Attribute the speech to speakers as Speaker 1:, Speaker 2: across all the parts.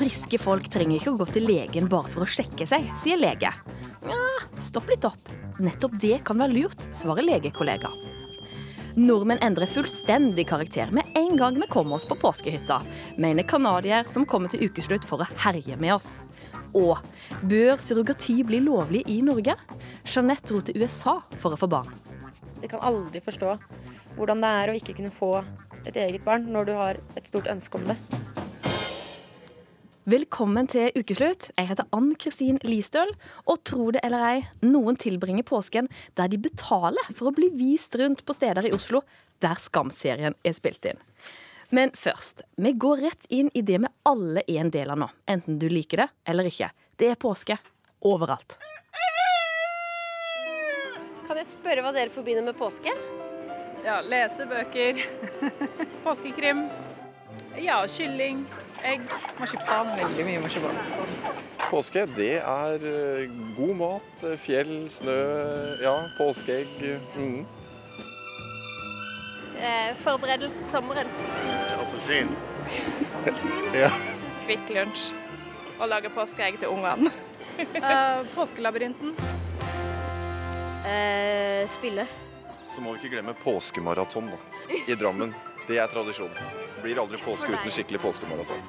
Speaker 1: Friske folk trenger ikke å gå til legen bare for å sjekke seg, sier lege. Ja, stopp litt opp. Nettopp det kan være lurt, svarer legekollega. Nordmenn endrer fullstendig karakter med en gang vi kommer oss på påskehytta, mener canadier som kommer til ukeslutt for å herje med oss. Og bør surrogati bli lovlig i Norge? Jeanette dro til USA for å få barn.
Speaker 2: Jeg kan aldri forstå hvordan det er å ikke kunne få et eget barn når du har et stort ønske om det.
Speaker 1: Velkommen til ukeslutt. Jeg heter Ann Kristin Listøl. Og tro det eller ei, noen tilbringer påsken der de betaler for å bli vist rundt på steder i Oslo der Skam-serien er spilt inn. Men først, vi går rett inn i det vi alle er en del av nå. Enten du liker det eller ikke. Det er påske overalt.
Speaker 2: Kan jeg spørre hva dere forbinder med påske?
Speaker 3: Ja, lese bøker. Påskekrim. Ja, kylling. Egg. Marsipan. Veldig mye marsipan.
Speaker 4: Påske, det er eh, god mat, eh, fjell, snø, ja, påskeegg. Mm.
Speaker 2: Eh, forberedelsen til sommeren.
Speaker 4: Appelsin.
Speaker 3: Kvikk Lunsj. Og lage påskeegg til ungene. eh, påskelabyrinten.
Speaker 2: Eh, spille.
Speaker 4: Så må vi ikke glemme påskemaraton da, i Drammen. Det er tradisjon. Blir aldri påske uten skikkelig påskemaraton.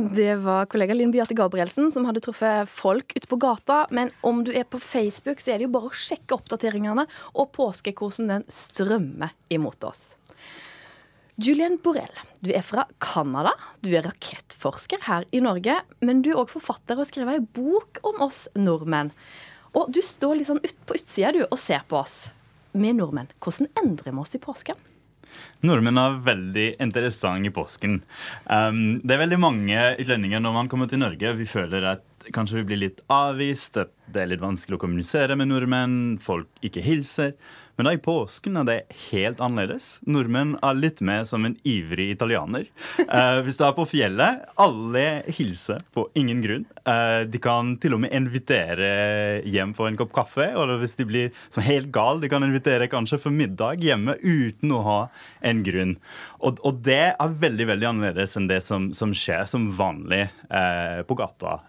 Speaker 1: Det var kollega Linn Beate Gabrielsen som hadde truffet folk ute på gata. Men om du er på Facebook, så er det jo bare å sjekke oppdateringene og påskekosen den strømmer imot oss. Julian Borrell, du er fra Canada. Du er rakettforsker her i Norge. Men du er òg forfatter og skriver ei bok om oss nordmenn. Og du står litt sånn ut på utsida du og ser på oss. Vi nordmenn, hvordan endrer vi oss i påsken?
Speaker 5: Nordmenn er veldig interessante i påsken. Um, det er veldig mange utlendinger når man kommer til Norge. Vi føler at kanskje vi blir litt avvist, at det er litt vanskelig å kommunisere med nordmenn, folk ikke hilser. Men da i påsken er det helt annerledes. Nordmenn er litt mer som en ivrig italiener. Uh, hvis du er på fjellet, alle hilser på ingen grunn. Uh, de kan til og med invitere hjem for en kopp kaffe. Eller hvis de blir som helt gal, de kan invitere kanskje for middag hjemme uten å ha en grunn. Og, og det er veldig veldig annerledes enn det som, som skjer som vanlig uh, på gata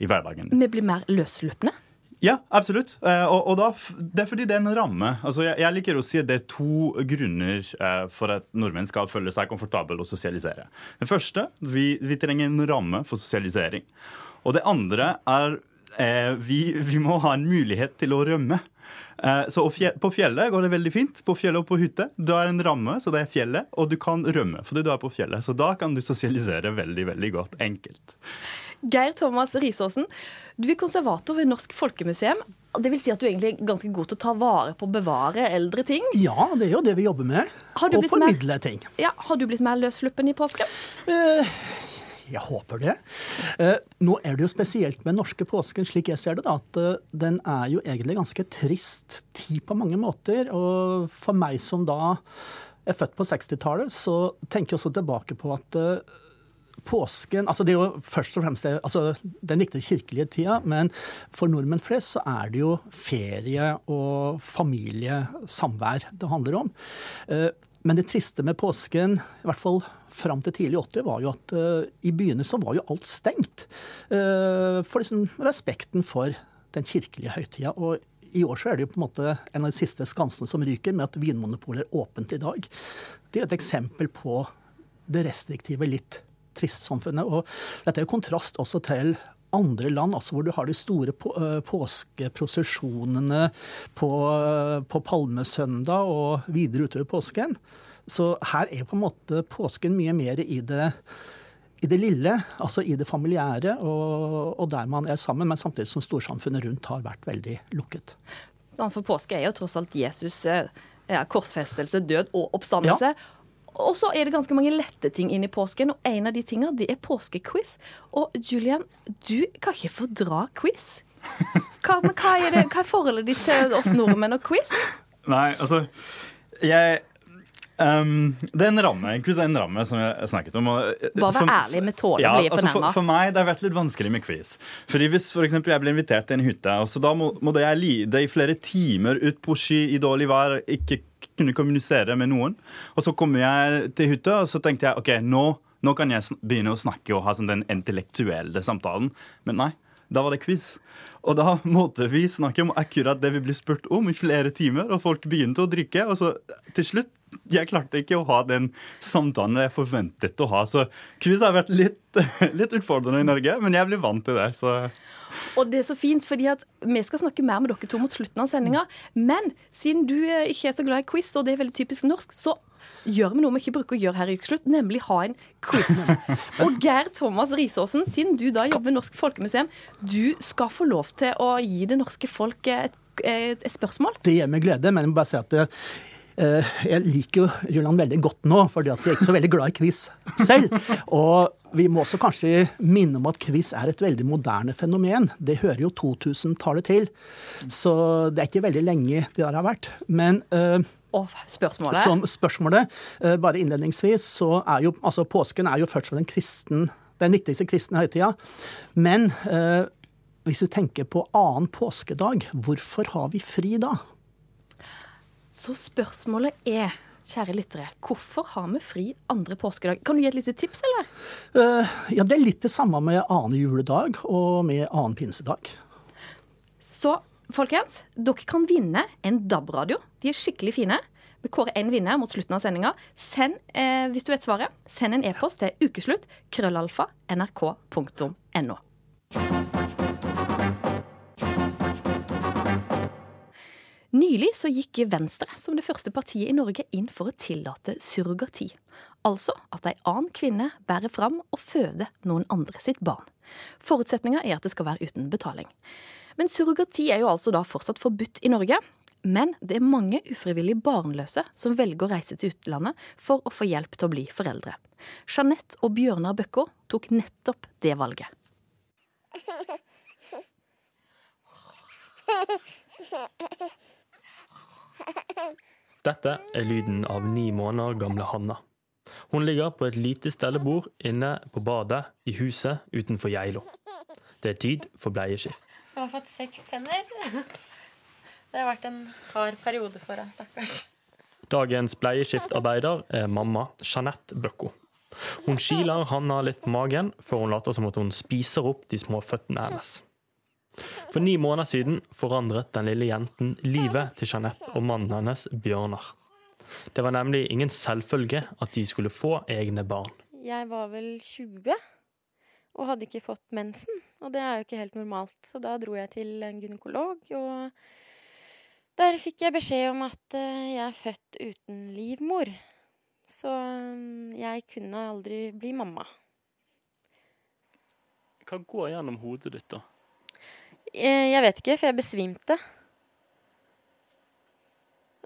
Speaker 5: i hverdagen.
Speaker 1: Vi blir mer løsslupne?
Speaker 5: Ja, absolutt. Eh, og, og da, det er fordi det er en ramme. Altså, jeg, jeg, liker å si at det er to grunner eh, for at nordmenn skal føle seg komfortable og sosialisere. Det første, vi, vi trenger en ramme for sosialisering. Og det andre er eh, vi, vi, må ha en mulighet til å rømme. Eh, så På fjellet går det veldig fint. På fjellet og på hytte. Du har en ramme, så det er fjellet, og du kan rømme fordi du er på fjellet. Så da kan du sosialisere veldig, veldig godt. Enkelt.
Speaker 1: Geir Thomas Risaasen, du er konservator ved Norsk Folkemuseum. Det vil si at du egentlig er ganske god til å ta vare på å bevare eldre ting?
Speaker 6: Ja, det er jo det vi jobber med. Å formidle ting.
Speaker 1: Ja, Har du blitt mer løssluppen i påsken?
Speaker 6: Eh, jeg håper det. Eh, nå er det jo spesielt med norske påsken, slik jeg ser det, da, at uh, den er jo egentlig ganske trist tid på mange måter. Og for meg som da er født på 60-tallet, så tenker jeg også tilbake på at påsken altså Det er jo først og fremst det, altså den viktige kirkelige tida, men for nordmenn flest så er det jo ferie og familiesamvær det handler om. Eh, men det triste med påsken, i hvert fall fram til tidlig 80, var jo at uh, i byene så var jo alt stengt. Uh, for liksom respekten for den kirkelige høytida. Og i år så er det jo på en måte en av de siste skansene som ryker, med at Vinmonopolet er åpent i dag. Det er et eksempel på det restriktive litt trist samfunnet. Og dette er jo kontrast også til andre land, altså hvor du har de store på, uh, påskeprosesjonene på, uh, på palmesøndag og videre utover påsken. Så her er på en måte påsken mye mer i det, i det lille, altså i det familiære, og, og, der man er sammen, men samtidig som storsamfunnet rundt har vært veldig lukket.
Speaker 1: For påske er jo tross alt Jesus ja, korsfestelse, død og oppstandelse. Ja. Og så er det ganske mange lette ting inn i påsken, og en av de tinga det er påskequiz. Og Julian, du kan ikke fordra quiz. Hva, hva, er, det, hva er forholdet ditt til oss nordmenn og quiz?
Speaker 5: Nei, altså Jeg Um, det er en ramme quiz er en ramme som jeg snakket om.
Speaker 1: Og, Bare vær ærlig, med tålen. ja,
Speaker 5: altså for, for, meg det har vært litt vanskelig med quiz. Fordi Hvis for eksempel, jeg blir invitert til en hytte, og så da må, må jeg lide i flere timer ut på sky i dårlig vær, ikke kunne kommunisere med noen. Og så kom jeg til hytta, og så tenkte jeg OK, nå, nå kan jeg begynne å snakke og ha sånn den intellektuelle samtalen. Men nei, da var det quiz. Og da måtte vi snakke om akkurat det vi ble spurt om i flere timer, og folk begynte å drikke. Og så til slutt jeg klarte ikke å ha den samtalen jeg forventet å ha. Så quiz har vært litt, litt utfordrende i Norge, men jeg blir vant til det. så...
Speaker 1: Og det er så fint, fordi at vi skal snakke mer med dere to mot slutten av sendinga. Men siden du eh, ikke er så glad i quiz, og det er veldig typisk norsk, så gjør vi noe vi ikke bruker å gjøre her i Ukeslutt, nemlig ha en quiz. og Geir Thomas Risaasen, siden du da jobber ved Norsk Folkemuseum, du skal få lov til å gi det norske folk et, et, spørsmål.
Speaker 6: Det gjør meg glede, men jeg må bare si at det, eh, jeg liker jo Jørland veldig godt nå, fordi jeg er ikke så veldig glad i quiz selv. Og vi må også kanskje minne om at quiz er et veldig moderne fenomen. Det hører jo 2000-tallet til. Så det er ikke veldig lenge det der har vært. Men uh,
Speaker 1: og spørsmålet?
Speaker 6: Som spørsmålet, uh, bare innledningsvis, så er jo altså påsken er jo først og fremst den kristen, den viktigste kristne høytida. Men uh, hvis du tenker på annen påskedag, hvorfor har vi fri da?
Speaker 1: Så spørsmålet er Kjære lyttere, hvorfor har vi fri andre påskedag? Kan du gi et lite tips, eller?
Speaker 6: Uh, ja, Det er litt det samme med annen juledag og med annen pinsedag.
Speaker 1: Så folkens, dere kan vinne en DAB-radio. De er skikkelig fine. Vi kårer én vinner mot slutten av sendinga. Send, eh, hvis du vet svaret, send en e-post til ukeslutt krøllalfa nrk.no. Nylig så gikk Venstre som det første partiet i Norge inn for å tillate surrogati. Altså at ei annen kvinne bærer fram og føder noen andre sitt barn. Forutsetninga er at det skal være uten betaling. Men surrogati er jo altså da fortsatt forbudt i Norge. Men det er mange ufrivillig barnløse som velger å reise til utlandet for å få hjelp til å bli foreldre. Jeanette og Bjørnar Bøkko tok nettopp det valget.
Speaker 7: Dette er lyden av ni måneder gamle Hanna. Hun ligger på et lite stellebord inne på badet i huset utenfor Geilo. Det er tid for bleieskift.
Speaker 2: Hun har fått seks tenner. Det har vært en hard periode for henne, stakkars.
Speaker 7: Dagens bleieskiftarbeider er mamma Jeanette Bøkko. Hun kiler Hanna litt på magen før hun later som at hun spiser opp de små føttene hennes. For ni måneder siden forandret den lille jenten livet til Jeanette og mannen hennes, Bjørnar. Det var nemlig ingen selvfølge at de skulle få egne barn.
Speaker 2: Jeg var vel 20 og hadde ikke fått mensen. Og det er jo ikke helt normalt. Så da dro jeg til en gynekolog, og der fikk jeg beskjed om at eh, jeg er født uten livmor. Så mm, jeg kunne aldri bli mamma.
Speaker 7: Hva går gjennom hodet ditt, da?
Speaker 2: Eh, jeg vet ikke, for jeg besvimte.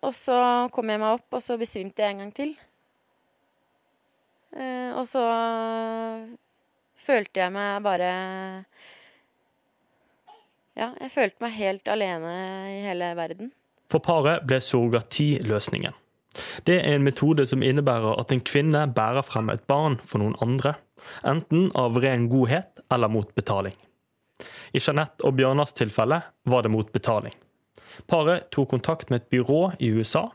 Speaker 2: Og så kom jeg meg opp, og så besvimte jeg en gang til. Eh, og så følte jeg meg bare Ja, jeg følte meg helt alene i hele verden.
Speaker 7: For paret ble surrogati løsningen. Det er en metode som innebærer at en kvinne bærer frem et barn for noen andre, enten av ren godhet eller mot betaling. I Jeanette og Bjørnars tilfelle var det mot betaling. Paret tok kontakt med et byrå i USA.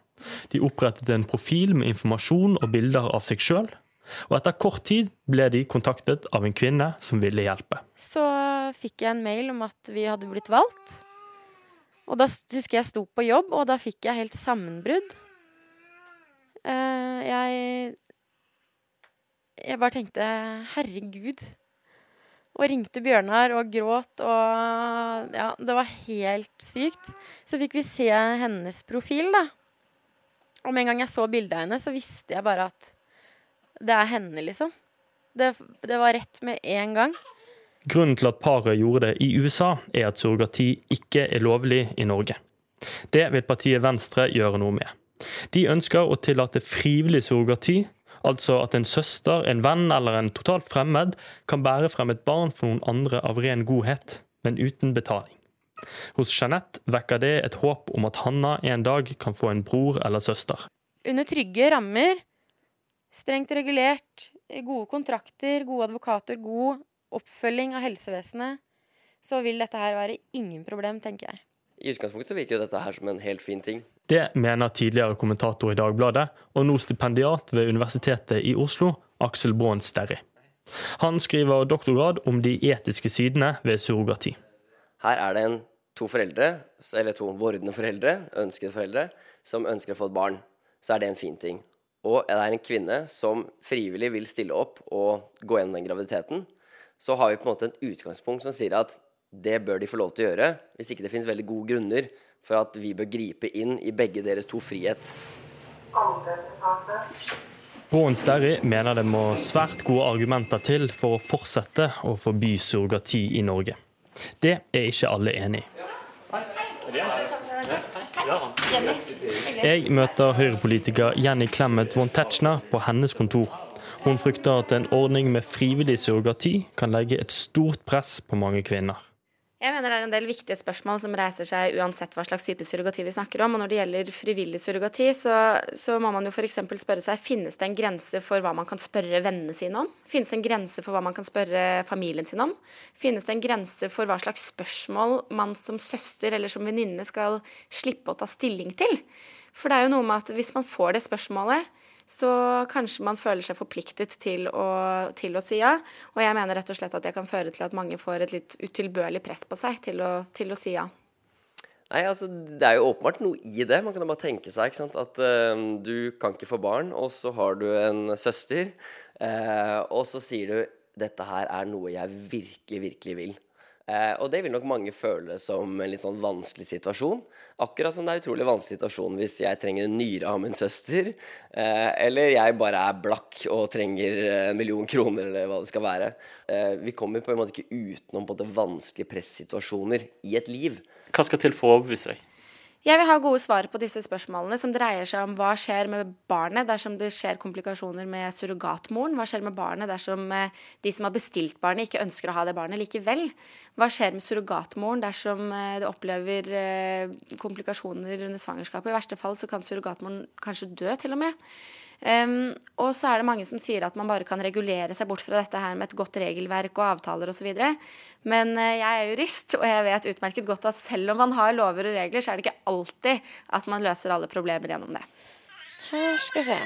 Speaker 7: De opprettet en profil med informasjon og bilder av seg sjøl. Og etter kort tid ble de kontaktet av en kvinne som ville hjelpe.
Speaker 2: Så fikk jeg en mail om at vi hadde blitt valgt. Og da husker jeg sto på jobb, og da fikk jeg helt sammenbrudd. Uh, jeg Jeg bare tenkte herregud. Og ringte Bjørnar og gråt og Ja, det var helt sykt. Så fikk vi se hennes profil, da. Og med en gang jeg så bildet av henne, så visste jeg bare at det er henne, liksom. Det, det var rett med en gang.
Speaker 7: Grunnen til at paret gjorde det i USA, er at surrogati ikke er lovlig i Norge. Det vil partiet Venstre gjøre noe med. De ønsker å tillate frivillig surrogati, altså at en søster, en venn eller en totalt fremmed kan bære frem et barn for noen andre av ren godhet, men uten betaling. Hos Jeanette vekker det et håp om at Hanna en dag kan få en bror eller søster.
Speaker 2: Under trygge rammer Strengt regulert, gode kontrakter, gode advokater, god oppfølging av helsevesenet, så vil dette her være ingen problem, tenker jeg.
Speaker 8: I utgangspunktet så virker jo dette her som en helt fin ting.
Speaker 7: Det mener tidligere kommentator i Dagbladet og nå stipendiat ved Universitetet i Oslo, Aksel Braan Sterri. Han skriver doktorgrad om de etiske sidene ved surrogati.
Speaker 8: Her er det en, to foreldre, eller to vordende foreldre, ønskede foreldre, som ønsker å få et barn. Så er det en fin ting. Og det er en kvinne som frivillig vil stille opp og gå gjennom den graviditeten. Så har vi på en måte et utgangspunkt som sier at det bør de få lov til å gjøre, hvis ikke det finnes veldig gode grunner for at vi bør gripe inn i begge deres to frihet.
Speaker 7: Braan Sterri mener det må svært gode argumenter til for å fortsette å forby surrogati i Norge. Det er ikke alle enig i. Jeg møter Høyre-politiker Jenny Clemet von Tetzschner på hennes kontor. Hun frykter at en ordning med frivillig surrogati kan legge et stort press på mange kvinner.
Speaker 9: Jeg mener det er en del viktige spørsmål som reiser seg uansett hva slags type surrogati vi snakker om. Og når det gjelder frivillig surrogati, så, så må man jo f.eks. spørre seg finnes det en grense for hva man kan spørre vennene sine om? Finnes det en grense for hva man kan spørre familien sin om? Finnes det en grense for hva slags spørsmål man som søster eller som venninne skal slippe å ta stilling til? For det er jo noe med at hvis man får det spørsmålet, så kanskje man føler seg forpliktet til å, til å, si ja. Og jeg mener rett og slett at det kan føre til at mange får et litt utilbørlig press på seg til å, til å si ja.
Speaker 8: Nei, altså Det er jo åpenbart noe i det. Man kan jo bare tenke seg ikke sant? at uh, du kan ikke få barn, og så har du en søster, uh, og så sier du dette her er noe jeg virkelig, virkelig vil. Uh, og det vil nok mange føle som en litt sånn vanskelig situasjon. Akkurat som det er utrolig vanskelig situasjon hvis jeg trenger en nyre av min søster, eh, eller jeg bare er blakk og trenger en million kroner, eller hva det skal være. Eh, vi kommer på en måte ikke utenom på det vanskelige pressituasjoner i et liv.
Speaker 7: Hva skal til for å overbevise deg?
Speaker 9: Jeg vil ha gode svar på disse spørsmålene, som dreier seg om hva skjer med barnet dersom det skjer komplikasjoner med surrogatmoren? Hva skjer med barnet dersom eh, de som har bestilt barnet, ikke ønsker å ha det barnet likevel? Hva skjer med surrogatmoren dersom eh, det opplever eh, komplikasjoner under svangerskapet? I verste fall så kan surrogatmoren kanskje dø, til og med. Um, og så er det mange som sier at man bare kan regulere seg bort fra dette her med et godt regelverk og avtaler osv. Men uh, jeg er jurist, og jeg vet utmerket godt at selv om man har lover og regler, så er det ikke alltid at man løser alle problemer gjennom det.
Speaker 2: Her skal vi se.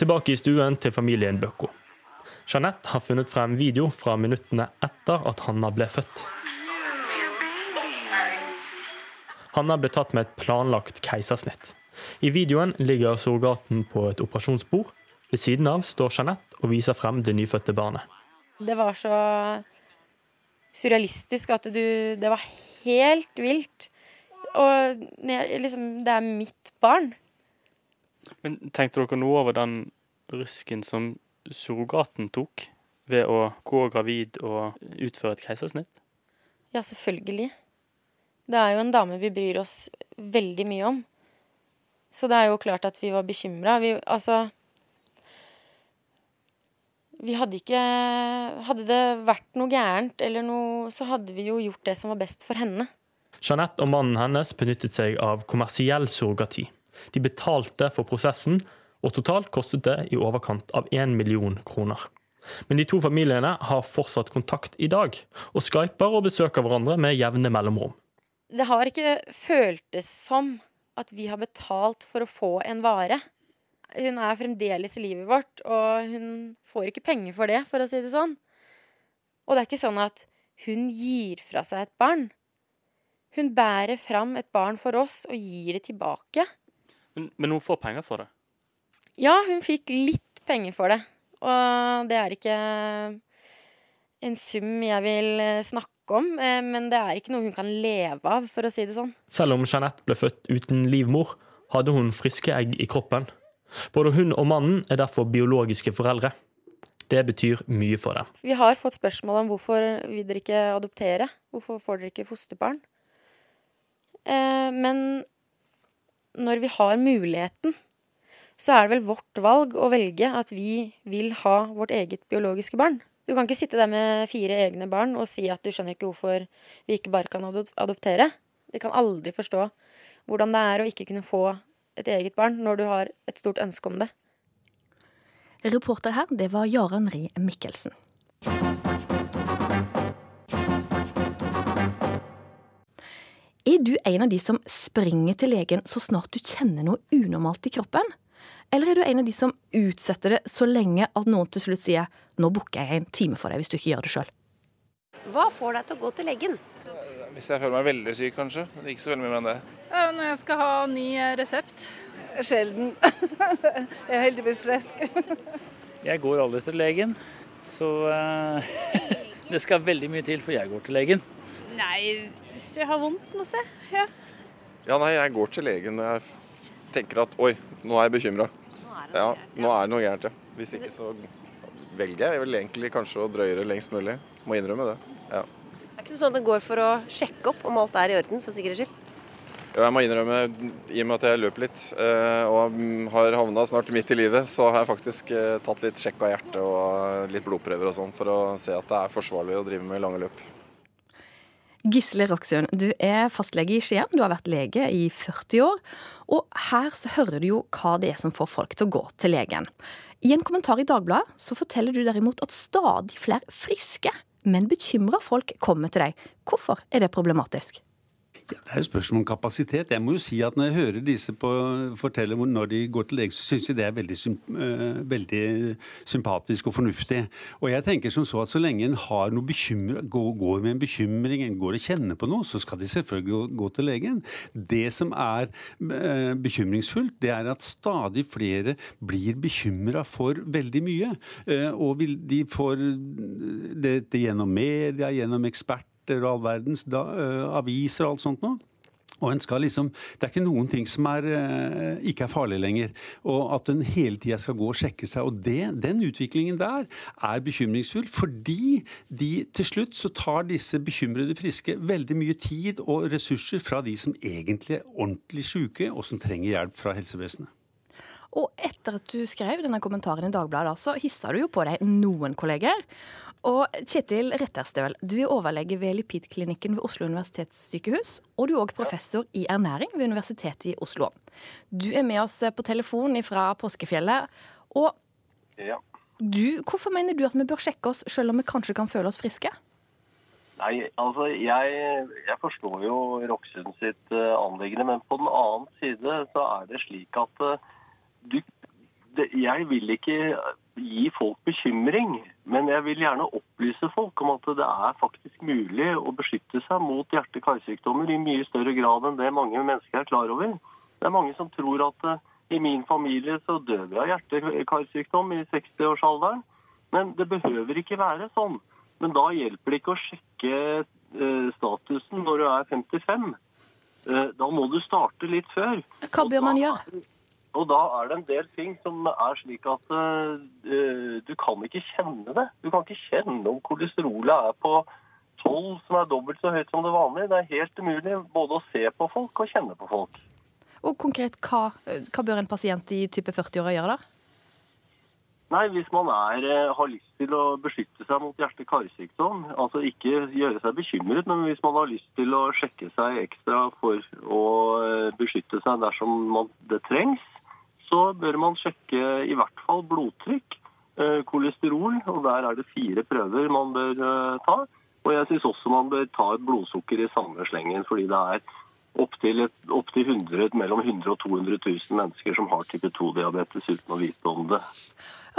Speaker 7: Tilbake i stuen til familien Bøkko. Jeanette har funnet frem video fra minuttene etter at Hanna ble født. Hanna ble tatt med et planlagt keisersnitt. I videoen ligger surrogaten på et operasjonsbord. Ved siden av står Jeanette og viser frem det nyfødte barnet.
Speaker 2: Det var så surrealistisk at du Det var helt vilt. Og liksom Det er mitt barn.
Speaker 7: Men tenkte dere noe over den risken som surrogaten tok ved å gå gravid og utføre et keisersnitt?
Speaker 2: Ja, selvfølgelig. Det er jo en dame vi bryr oss veldig mye om. Så det er jo klart at vi var bekymra. Vi altså Vi hadde ikke Hadde det vært noe gærent eller noe, så hadde vi jo gjort det som var best for henne.
Speaker 7: Jeanette og mannen hennes benyttet seg av kommersiell surrogati. De betalte for prosessen, og totalt kostet det i overkant av én million kroner. Men de to familiene har fortsatt kontakt i dag, og skyper og besøker hverandre med jevne mellomrom.
Speaker 2: Det har ikke føltes som at vi har betalt for å få en vare. Hun er fremdeles i livet vårt, og hun får ikke penger for det, for å si det sånn. Og det er ikke sånn at hun gir fra seg et barn. Hun bærer fram et barn for oss og gir det tilbake.
Speaker 7: Men, men hun får penger for det?
Speaker 2: Ja, hun fikk litt penger for det. Og det er ikke en sum jeg vil snakke om, eh, men det er ikke noe hun kan leve av, for å si det sånn.
Speaker 7: Selv om Jeanette ble født uten livmor, hadde hun friske egg i kroppen. Både hun og mannen er derfor biologiske foreldre. Det betyr mye for dem.
Speaker 2: Vi har fått spørsmål om hvorfor vil dere ikke adoptere? Hvorfor får dere ikke fosterbarn? Eh, men når vi har muligheten, så er det vel vårt valg å velge at vi vil ha vårt eget biologiske barn. Du kan ikke sitte der med fire egne barn og si at du skjønner ikke hvorfor vi ikke bare kan adoptere. De kan aldri forstå hvordan det er å ikke kunne få et eget barn når du har et stort ønske om det.
Speaker 1: Reporter her, det var Jaran Rie Mikkelsen. Er du en av de som springer til legen så snart du kjenner noe unormalt i kroppen? Eller er du en av de som utsetter det så lenge at noen til slutt sier 'nå booker jeg en time for deg hvis du ikke gjør det sjøl'?
Speaker 10: Hva får deg til å gå til legen?
Speaker 11: Hvis jeg føler meg veldig syk, kanskje. Men ikke så veldig mye mer enn det.
Speaker 3: Når jeg skal ha ny resept.
Speaker 12: Sjelden. jeg er heldigvis frisk.
Speaker 13: jeg går aldri til legen, så uh, det skal veldig mye til for jeg går til legen.
Speaker 3: Nei, hvis jeg har vondt noe sted. Ja.
Speaker 4: Ja, nei, jeg går til legen når jeg tenker at oi, nå er jeg bekymra. Ja, nå er det noe gærent, ja. Hvis ikke så velger jeg vel egentlig kanskje å drøye det lengst mulig. Må innrømme det. Ja.
Speaker 10: Det er ikke sånn at det går for å sjekke opp om alt er i orden, for sikkerhets skyld?
Speaker 4: Ja, jeg må innrømme, i og med at jeg løper litt eh, og har havna snart midt i livet, så har jeg faktisk eh, tatt litt sjekk av hjertet og litt blodprøver og sånn for å se at det er forsvarlig å drive med lange løp.
Speaker 1: Gisle Roksund, du er fastlege i Skien. Du har vært lege i 40 år. Og her så hører du jo hva det er som får folk til å gå til legen. I en kommentar i Dagbladet så forteller du derimot at stadig flere friske, men bekymra folk kommer til deg. Hvorfor er det problematisk?
Speaker 14: Ja, det er jo spørsmål om kapasitet. Jeg må jo si at Når jeg hører disse på, fortelle når de går til lege, så syns jeg det er veldig, uh, veldig, sympatisk og fornuftig. Og jeg tenker som så at så lenge en har noe bekymre, går, går, med en bekymring, en går og kjenner på noe, så skal de selvfølgelig gå, gå til legen. Det som er uh, bekymringsfullt, det er at stadig flere blir bekymra for veldig mye. Uh, og de får dette gjennom media, gjennom eksperter og all verdens da, uh, aviser og alt sånt noe. Og en skal liksom, Det er ikke noen ting som er, uh, ikke er farlig lenger. Og at en hele tida skal gå og sjekke seg. Og det, den utviklingen der er bekymringsfull, fordi de til slutt så tar disse bekymrede friske veldig mye tid og ressurser fra de som egentlig er ordentlig syke, og som trenger hjelp fra helsevesenet.
Speaker 1: Og etter at du skrev denne kommentaren i Dagbladet, så hissa du jo på deg noen kolleger. Og Kjetil Retterstøl, du er overlege ved Lipidklinikken ved Oslo universitetssykehus. Og du er òg professor i ernæring ved Universitetet i Oslo. Du er med oss på telefon fra Påskefjellet. Og
Speaker 15: ja.
Speaker 1: du, hvorfor mener du at vi bør sjekke oss, selv om vi kanskje kan føle oss friske?
Speaker 15: Nei, altså jeg, jeg forstår jo Roksund sitt uh, anliggende, men på den annen side så er det slik at uh, du, det, jeg vil ikke gi folk bekymring. Men jeg vil gjerne opplyse folk om at det er faktisk mulig å beskytte seg mot hjerte-karsykdommer i mye større grad enn det mange mennesker er klar over. Det er mange som tror at uh, i min familie så dør vi av hjerte-karsykdom i 60-årsalderen. Men det behøver ikke være sånn. Men da hjelper det ikke å sjekke uh, statusen når du er 55. Uh, da må du starte litt før.
Speaker 1: Hva bør man gjøre?
Speaker 15: Og da er det en del ting som er slik at uh, du kan ikke kjenne det. Du kan ikke kjenne om kolesterolet er på 12, som er dobbelt så høyt som det vanlige. Det er helt umulig både å se på folk og kjenne på folk.
Speaker 1: Og konkret, hva, hva bør en pasient i type 40-åra gjøre da?
Speaker 15: Nei, Hvis man er, har lyst til å beskytte seg mot hjerte-karsykdom, altså ikke gjøre seg bekymret, men hvis man har lyst til å sjekke seg ekstra for å beskytte seg dersom man, det trengs, så bør man sjekke i hvert fall blodtrykk, kolesterol, og der er det fire prøver man bør ta. Og jeg syns også man bør ta et blodsukker i samme slengen, fordi det er opptil opp 100, mellom 100 og 200 000 mennesker som har type 2-diabetes uten å vite om det.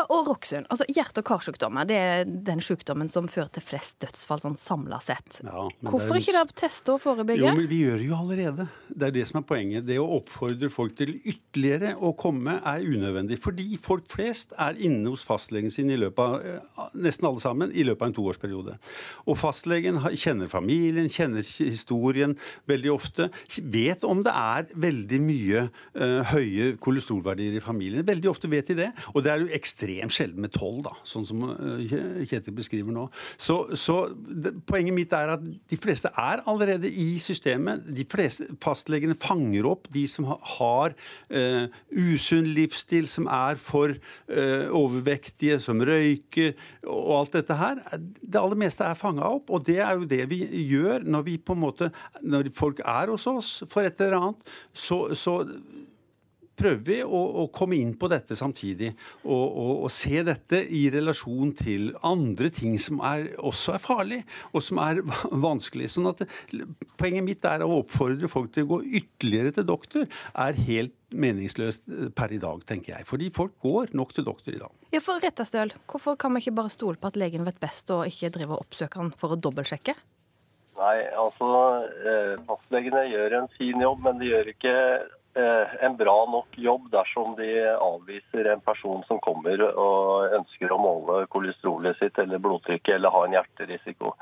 Speaker 1: Og Roksund, altså Hjerte- og karsykdommer det er den sykdommen som fører til flest dødsfall sånn samla sett.
Speaker 14: Ja,
Speaker 1: Hvorfor ikke da teste og forebygge?
Speaker 14: Jo, men Vi gjør det jo allerede. Det er det som er poenget. Det å oppfordre folk til ytterligere å komme er unødvendig. Fordi folk flest er inne hos fastlegen sin i løpet av nesten alle sammen, i løpet av en toårsperiode. Og fastlegen kjenner familien, kjenner historien veldig ofte. Vet om det er veldig mye uh, høye kolesterolverdier i familien. Veldig ofte vet de det. Og det er jo ekstremt ekstremt sjelden med tolv, da, sånn som Kjetil beskriver nå. Så, så det, Poenget mitt er at de fleste er allerede i systemet. De fleste fastlegene fanger opp de som har uh, usunn livsstil, som er for uh, overvektige, som røyker og alt dette her. Det aller meste er fanga opp, og det er jo det vi gjør når vi på en måte Når folk er hos oss for et eller annet, så, så prøver vi å, å komme inn på dette samtidig. Og, og, og, se dette i relasjon til andre ting som er, også er farlig, og som er vanskelig. Sånn at Poenget mitt er å oppfordre folk til å gå ytterligere til doktor. er helt meningsløst per i dag, tenker jeg. Fordi folk går nok til doktor i dag.
Speaker 1: Ja, for Rettastøl, Hvorfor kan vi ikke bare stole på at legen vet best, og ikke drive og oppsøke han for å dobbeltsjekke?
Speaker 15: Nei, altså eh, fastlegene gjør en fin jobb, men de gjør ikke eh, en bra nok jobb dersom de avviser en person som kommer og ønsker å måle kolesterolet sitt eller blodtrykket eller ha en hjerterisiko.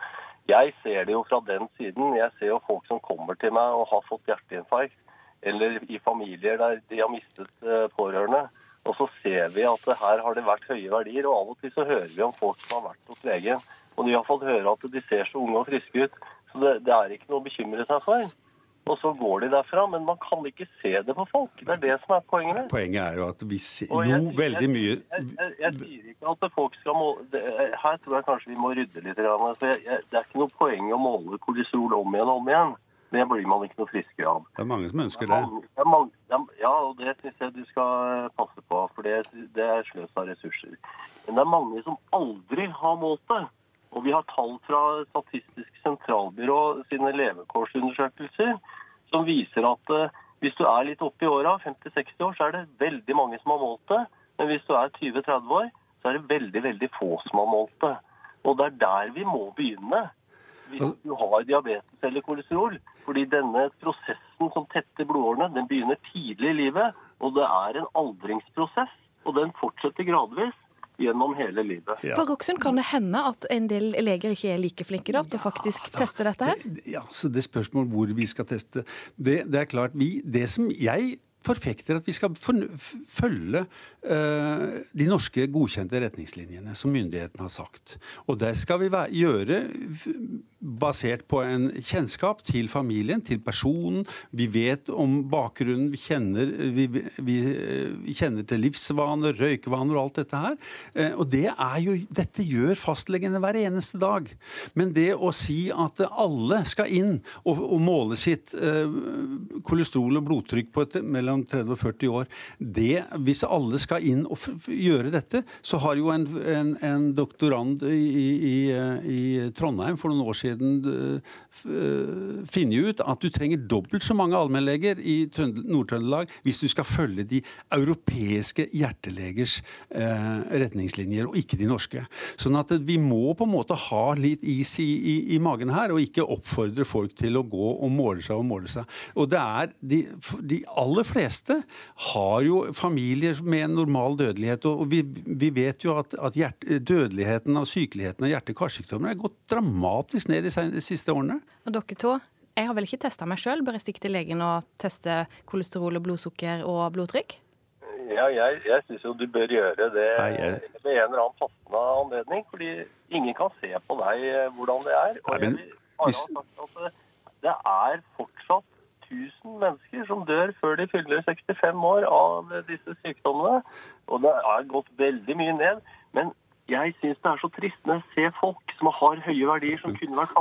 Speaker 15: Jeg ser det jo fra den siden. Jeg ser jo folk som kommer til meg og har fått hjerteinfarkt, eller i familier der de har mistet eh, pårørende. Og så ser vi at her har det vært høye verdier, og av og til så hører vi om folk som har vært hos legen. Og de har fått høre at de ser så unge og friske ut. Så det, det, er ikke noe å bekymre seg for. Og så går de derfra, men man kan ikke se det på folk. Det er det som er poenget.
Speaker 14: Poenget er jo at vi ser noe veldig mye
Speaker 15: jeg, jeg, jeg, sier ikke at folk skal måle det, Her tror jeg kanskje vi må rydde litt. Så det er ikke noe poeng å måle kolesterol om igjen og om igjen. Det blir man ikke noe friskere av.
Speaker 14: Det er mange som ønsker det.
Speaker 15: det, mange, ja, og det syns jeg du skal passe på, for det, det er sløs av ressurser. Men det er mange som aldri har målt det. Og vi har tall fra Statistisk sentralbyrå sine levekårsundersøkelser som viser at uh, hvis du er litt oppe i åra, 50-60 år, så er det veldig mange som har målt det. Men hvis du er 20-30 år, så er det veldig, veldig få som har målt det. Og det er der vi må begynne hvis du har diabetes eller kolesterol. Fordi denne prosessen som tetter blodårene, den begynner tidlig i livet. Og det er en aldringsprosess, og den fortsetter gradvis gjennom hele livet.
Speaker 1: Ja. For Roksund, kan det hende at en del leger ikke er like flinke da, til å faktisk ja, teste dette her?
Speaker 14: Det, ja, så det spørsmålet hvor vi skal teste Det, det er klart, vi, det som jeg forfekter at vi skal følge uh, de norske godkjente retningslinjene som myndighetene har sagt. Og det skal vi gjøre basert på en kjennskap til familien, til personen. Vi vet om bakgrunnen, vi kjenner, vi, vi, vi kjenner til livsvaner, røykevaner og alt dette her. Uh, og det jo, dette gjør fastlegene hver eneste dag. Men det å si at alle skal inn og, og måle sitt uh, kolesterol og blodtrykk på et mellom mellom 30 og 40 år. Det, hvis alle skal inn og gjøre dette, så har jo en, en, en doktorand i, i, i, Trondheim for noen år siden funnet ut at du trenger dobbelt så mange allmennleger i Nord-Trøndelag hvis du skal følge de europeiske hjertelegers eh, retningslinjer, og ikke de norske. Sånn at vi må på en måte ha litt is i, i, i magen her, og ikke oppfordre folk til å gå og måle seg og måle seg. Og det er de, de aller fleste fleste har jo familier med en normal dødelighet. Og vi, vi vet jo at, at hjert, dødeligheten av sykeligheten av hjerte-karsykdommer er gått dramatisk ned de siste årene.
Speaker 1: Og dere to, jeg har vel ikke testa meg sjøl. Bør jeg stikke til legen og teste kolesterol, og blodsukker og blodtrykk?
Speaker 15: Ja, jeg, jeg syns jo du bør gjøre det Nei, jeg... ved en eller annen passende anledning. Fordi ingen kan se på deg eh, hvordan det er. Og Nei, men... jeg vil bare ha sagt at det er fortsatt 1000 mennesker som dør før de fyller 65 år av disse sykdommene. Og det har gått veldig mye ned. Men jeg syns det er så trist når jeg ser folk som har høye verdier, som kunne vært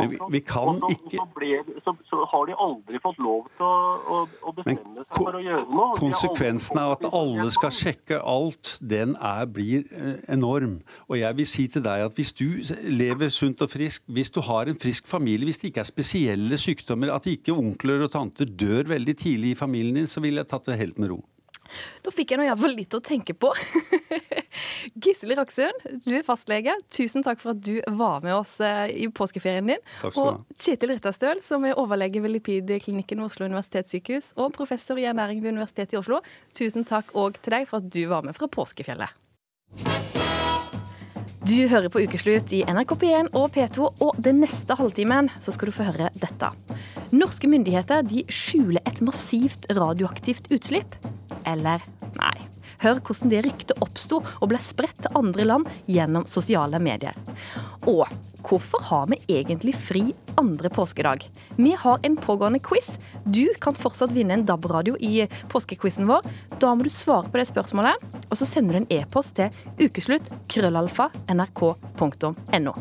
Speaker 14: kan
Speaker 15: så,
Speaker 14: ikke...
Speaker 15: så, ble, så, så, har de aldri fått lov til å, å, å bestemme seg for å gjøre noe.
Speaker 14: Konsekvensen av at alle skal sjekke alt, den er, blir eh, enorm. Og jeg vil si til deg at hvis du lever sunt og frisk, hvis du har en frisk familie, hvis det ikke er spesielle sykdommer, at ikke onkler og tanter dør veldig tidlig i familien din, så ville jeg tatt det helt med ro.
Speaker 1: Da fikk jeg nå iallfall litt å tenke på. Gisle Roksund, du er fastlege. Tusen takk for at du var med oss eh, i påskeferien din.
Speaker 14: Takk skal du.
Speaker 1: Og Kjetil Ritterstøl, som er overlege ved Lipid-klinikken ved Oslo universitetssykehus og professor i ernæring ved Universitetet i Oslo. Tusen takk òg til deg for at du var med fra påskefjellet. Du hører på Ukeslutt i NRK P1 og P2, og den neste halvtimen så skal du få høre dette. Norske myndigheter de skjuler et massivt radioaktivt utslipp. Eller nei. Hør hvordan det ryktet oppsto og ble spredt til andre land gjennom sosiale medier. Og hvorfor har vi egentlig fri andre påskedag? Vi har en pågående quiz. Du kan fortsatt vinne en DAB-radio i påskequizen vår. Da må du svare på det spørsmålet, og så sender du en e-post til ukeslutt krøllalfa nrk.no.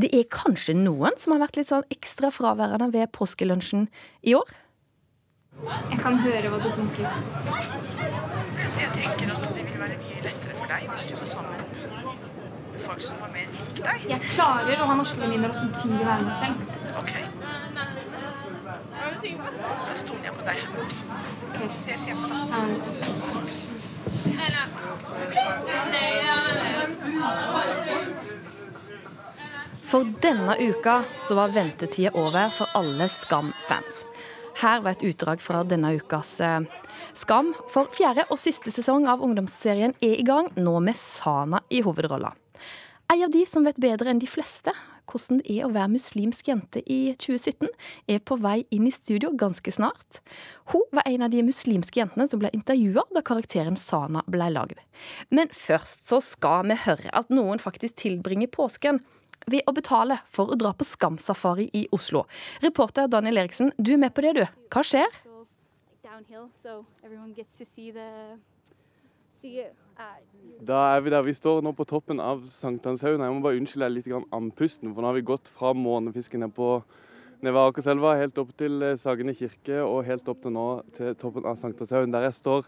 Speaker 1: Det er kanskje noen som har vært litt sånn ekstra fraværende ved påskelunsjen i år?
Speaker 16: Jeg kan høre hva du tenker.
Speaker 3: Så jeg tenker at det vil være mye lettere for deg hvis du var sammen med folk som var mer lik deg.
Speaker 16: Jeg klarer å ha norske venninner og samtidig være meg selv.
Speaker 3: Ok. Da stoler jeg på deg. Så jeg sier på deg.
Speaker 1: For denne uka så var ventetida over for alle Skam-fans. Her var et utdrag fra denne ukas eh, Skam. For fjerde og siste sesong av ungdomsserien er i gang, nå med Sana i hovedrolla. Ei av de som vet bedre enn de fleste hvordan det er å være muslimsk jente i 2017, er på vei inn i studio ganske snart. Hun var en av de muslimske jentene som ble intervjua da karakteren Sana ble lagd. Men først så skal vi høre at noen faktisk tilbringer påsken ved å betale for å dra på Skamsafari i Oslo. Reporter Daniel Eriksen, du er med på det, du. Hva skjer?
Speaker 17: Uh,
Speaker 18: Da er vi der. Vi står nå på toppen av Sankthanshaugen. Jeg må bare unnskylde litt grann andpusten, for nå har vi gått fra månefisken ned på ned ved Akerselva, helt opp til eh, Sagene kirke og helt opp til nå til toppen av Sankthanshaugen, der jeg står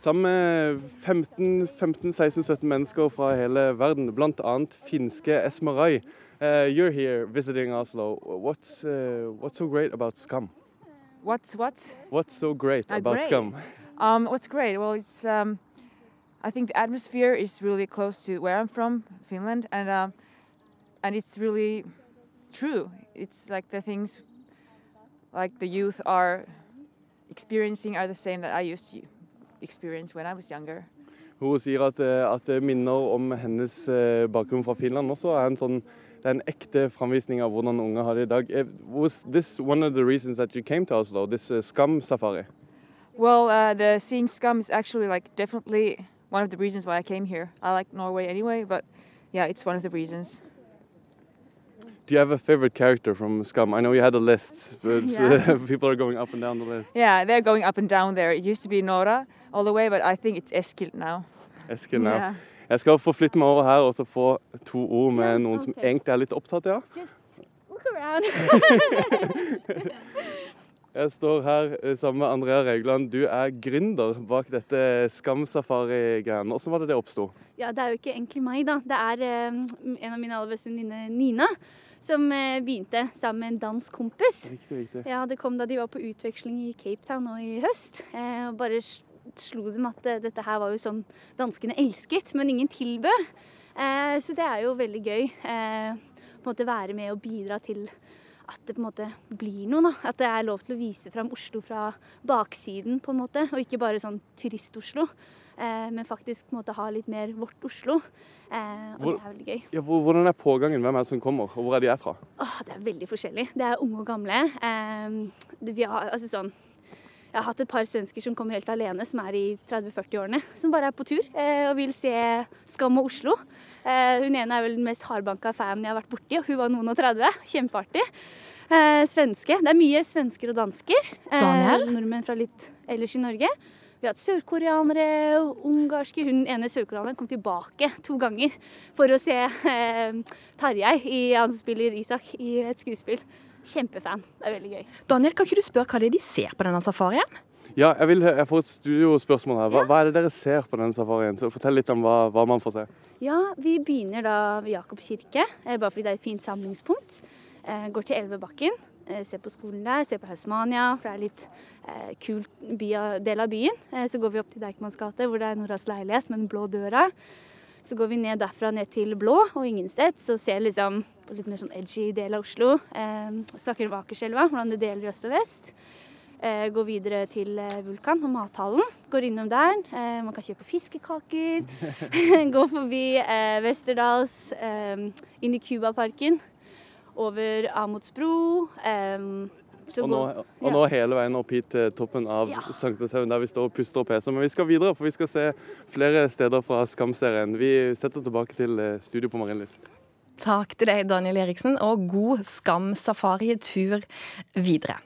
Speaker 18: sammen med 15-16-17 mennesker fra hele verden, bl.a. finske Esmarai. Uh, you're here visiting Oslo. What's, uh, what's so great about Scum?
Speaker 19: What's what?
Speaker 18: What's so great
Speaker 19: Uh,
Speaker 18: about
Speaker 19: great.
Speaker 18: Scum?
Speaker 19: Um, what's great? Well, it's um, I think the atmosphere is really close to where I'm from, Finland, and um, and it's really true. It's like the things like the youth are experiencing are the same that I used to experience when I was younger.
Speaker 18: Hun sier at, eh, at det minner om hennes eh, bakgrunn fra Finland også. er en sånn, Det er en ekte framvisning av hvordan unge har det i dag. Eh, Was this one of the reasons that you came to Oslo, this uh, Skam safari?
Speaker 19: Well, uh, the seeing scum is actually like definitely one of the reasons why I came here. I like Norway anyway, but yeah, it's one of the reasons.
Speaker 18: Do you have a favorite character from Scum? I know you had a list, but
Speaker 19: Yeah.
Speaker 18: people are going up and down the list.
Speaker 19: Yeah, they're going up and down there. It used to be Nora all the way, but I think it's Eskild now.
Speaker 18: Eskil now.
Speaker 19: Yeah.
Speaker 18: Jeg skal forflytte meg over her og så få to ord med noen som egentlig er litt opptatt, ja.
Speaker 17: look around.
Speaker 18: Jeg står her eh, sammen med Andrea Regland. Du er gründer bak dette Skam-safari-greiene. Hvordan var det det oppsto?
Speaker 17: Ja, det er jo ikke egentlig meg, da. Det er eh, en av mine aller beste venninner, Nina, som eh, begynte sammen med en dansk kompis.
Speaker 18: Riktig, riktig.
Speaker 17: Ja, Det kom da de var på utveksling i Cape Town nå i høst. Eh, og bare slo dem at eh, dette her var jo sånn danskene elsket, men ingen tilbød. Eh, så det er jo veldig gøy. Eh, på en måte være med og bidra til at det på en måte blir noe. da. At det er lov til å vise fram Oslo fra baksiden, på en måte. Og ikke bare sånn turist-Oslo. Eh, men faktisk på en måte ha litt mer vårt Oslo. Eh, og
Speaker 18: Hvor-
Speaker 17: det er veldig gøy.
Speaker 18: Ja, hvor, hvordan er pågangen? Hvem er det som kommer, og hvor er de er fra?
Speaker 17: Åh, det er veldig forskjellig. Det er unge og gamle. Eh, vi har, altså sånn, jeg har hatt et par svensker som kommer helt alene, som er i 30-40-årene. Som bare er på tur eh, og vil se Skam og Oslo. Eh, hun ene er vel den mest hardbanka fanen jeg har vært borti, og hun var noen og 30. Kjempeartig. Eh, svenske. Det er mye svensker og dansker. Eh,
Speaker 1: Daniel?
Speaker 17: Nordmenn fra litt ellers i Norge. Vi har hatt sørkoreanere, ungarske Hun ene sørkoreaneren kom tilbake to ganger for å se eh, Tarjei, i- han som spiller Isak, i et skuespill. Kjempefan. Det er veldig gøy.
Speaker 1: Daniel, kan ikke du spørre hva det er de ser på denne safarien?
Speaker 18: Ja, jeg, vil, jeg får et studiospørsmål her. Hva, hva er det dere ser på denne safarien? Så Fortell litt om hva, hva man får se.
Speaker 17: Ja, vi begynner da ved Jakobs kirke, eh, bare fordi det er et fint samlingspunkt. Eh, går til Elvebakken, eh, ser på skolen der, ser på Hausmania, for det er litt eh, kul by, del av byen. Eh, så går vi opp til Deichmans gate, hvor det er Noras leilighet med den blå døra. Så går vi ned derfra ned til Blå og Ingenstedt, så ser liksom på litt mer sånn edgy del av Oslo. Eh, snakker om Akerselva, hvordan det deler øst og vest. Eh, går videre til eh, Vulkan og mathallen. Går innom der. Eh, man kan kjøpe fiskekaker. går forbi eh, Westerdals, eh, inn i Cubaparken. Over Amotsbro. Eh, så
Speaker 18: Og nå, og ja. nå hele veien opp hit til toppen av
Speaker 17: Ja.
Speaker 18: Sankthanshaugen, der vi står og puster opp hesa. Men vi skal videre, for vi skal se flere steder fra Skam-serien. Vi setter tilbake til eh, studio på Marienlyst.
Speaker 1: Takk til deg, Daniel Eriksen, og god Skam-safari-tur videre.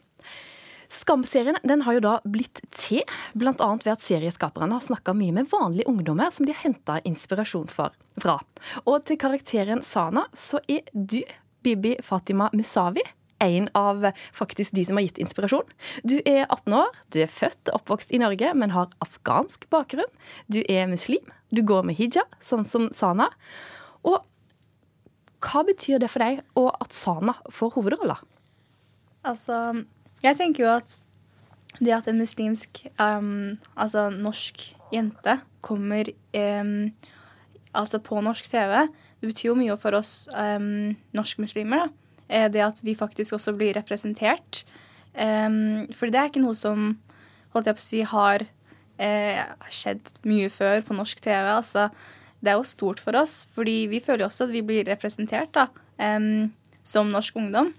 Speaker 1: Skam-serien den har jo da blitt til, bl.a. ved at serieskaperne har snakka mye med vanlige ungdommer som de har henta inspirasjon for, fra. Og til karakteren Sana så er du, Bibi Fatima Musavi, en av faktisk de som har gitt inspirasjon. Du er 18 år, du er født og oppvokst i Norge, men har afghansk bakgrunn. Du er muslim, du går med hijab, sånn som Sana. Og hva betyr det for deg og at Sana får hovedrolla?
Speaker 20: Altså, jeg tenker jo at det at en muslimsk, um, altså norsk jente kommer um, altså på norsk TV, det betyr jo mye for oss um, norskmuslimer. da. Det at vi faktisk også blir representert. Um, for det er ikke noe som holdt jeg på å si, har eh, skjedd mye før på norsk TV. Altså, det er jo stort for oss, fordi vi føler også at vi blir representert da, um, som norsk ungdom.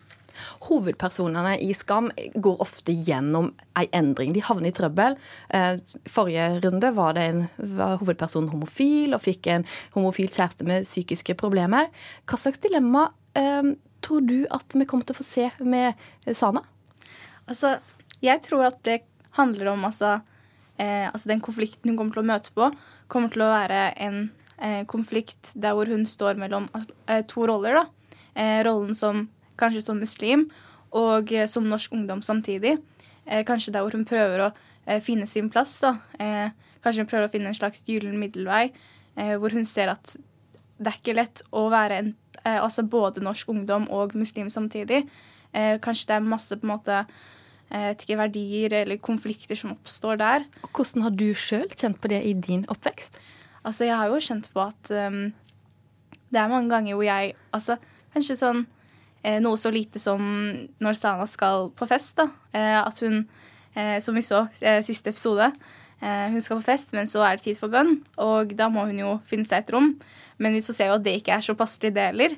Speaker 1: Hovedpersonene i Skam går ofte gjennom ei endring. De havner i trøbbel. Eh, Forrige runde var, en, var hovedpersonen homofil og fikk en homofil kjæreste med psykiske problemer. Hva slags dilemma tror du at vi kommer til å få se med Sana?
Speaker 20: Altså, jeg tror at det handler om altså, eh, altså den konflikten hun kommer til å møte på, kommer til å være en eh, konflikt der hvor hun står mellom eh, to roller. Eh, rollen som kanskje som muslim og eh, som norsk ungdom samtidig. Eh, kanskje der hvor hun prøver å eh, finne sin plass. da. Eh, kanskje hun prøver å finne en slags gyllen middelvei, eh, hvor hun ser at det er ikke lett å være en, eh, altså både norsk ungdom og muslim samtidig. Eh, kanskje det er masse på en måte eh, ikke, verdier eller konflikter som oppstår der.
Speaker 1: Og Hvordan har du sjøl kjent på det i din oppvekst?
Speaker 20: Altså, jeg har jo kjent på at um, det er mange ganger hvor jeg Altså, kanskje sånn eh, noe så lite som når Sana skal på fest, da. Eh, at hun, eh, som vi så siste episode, eh, hun skal på fest, men så er det tid for bønn. Og da må hun jo finne seg et rom. Men vi så ser jo at det ikke er så passelig, det heller.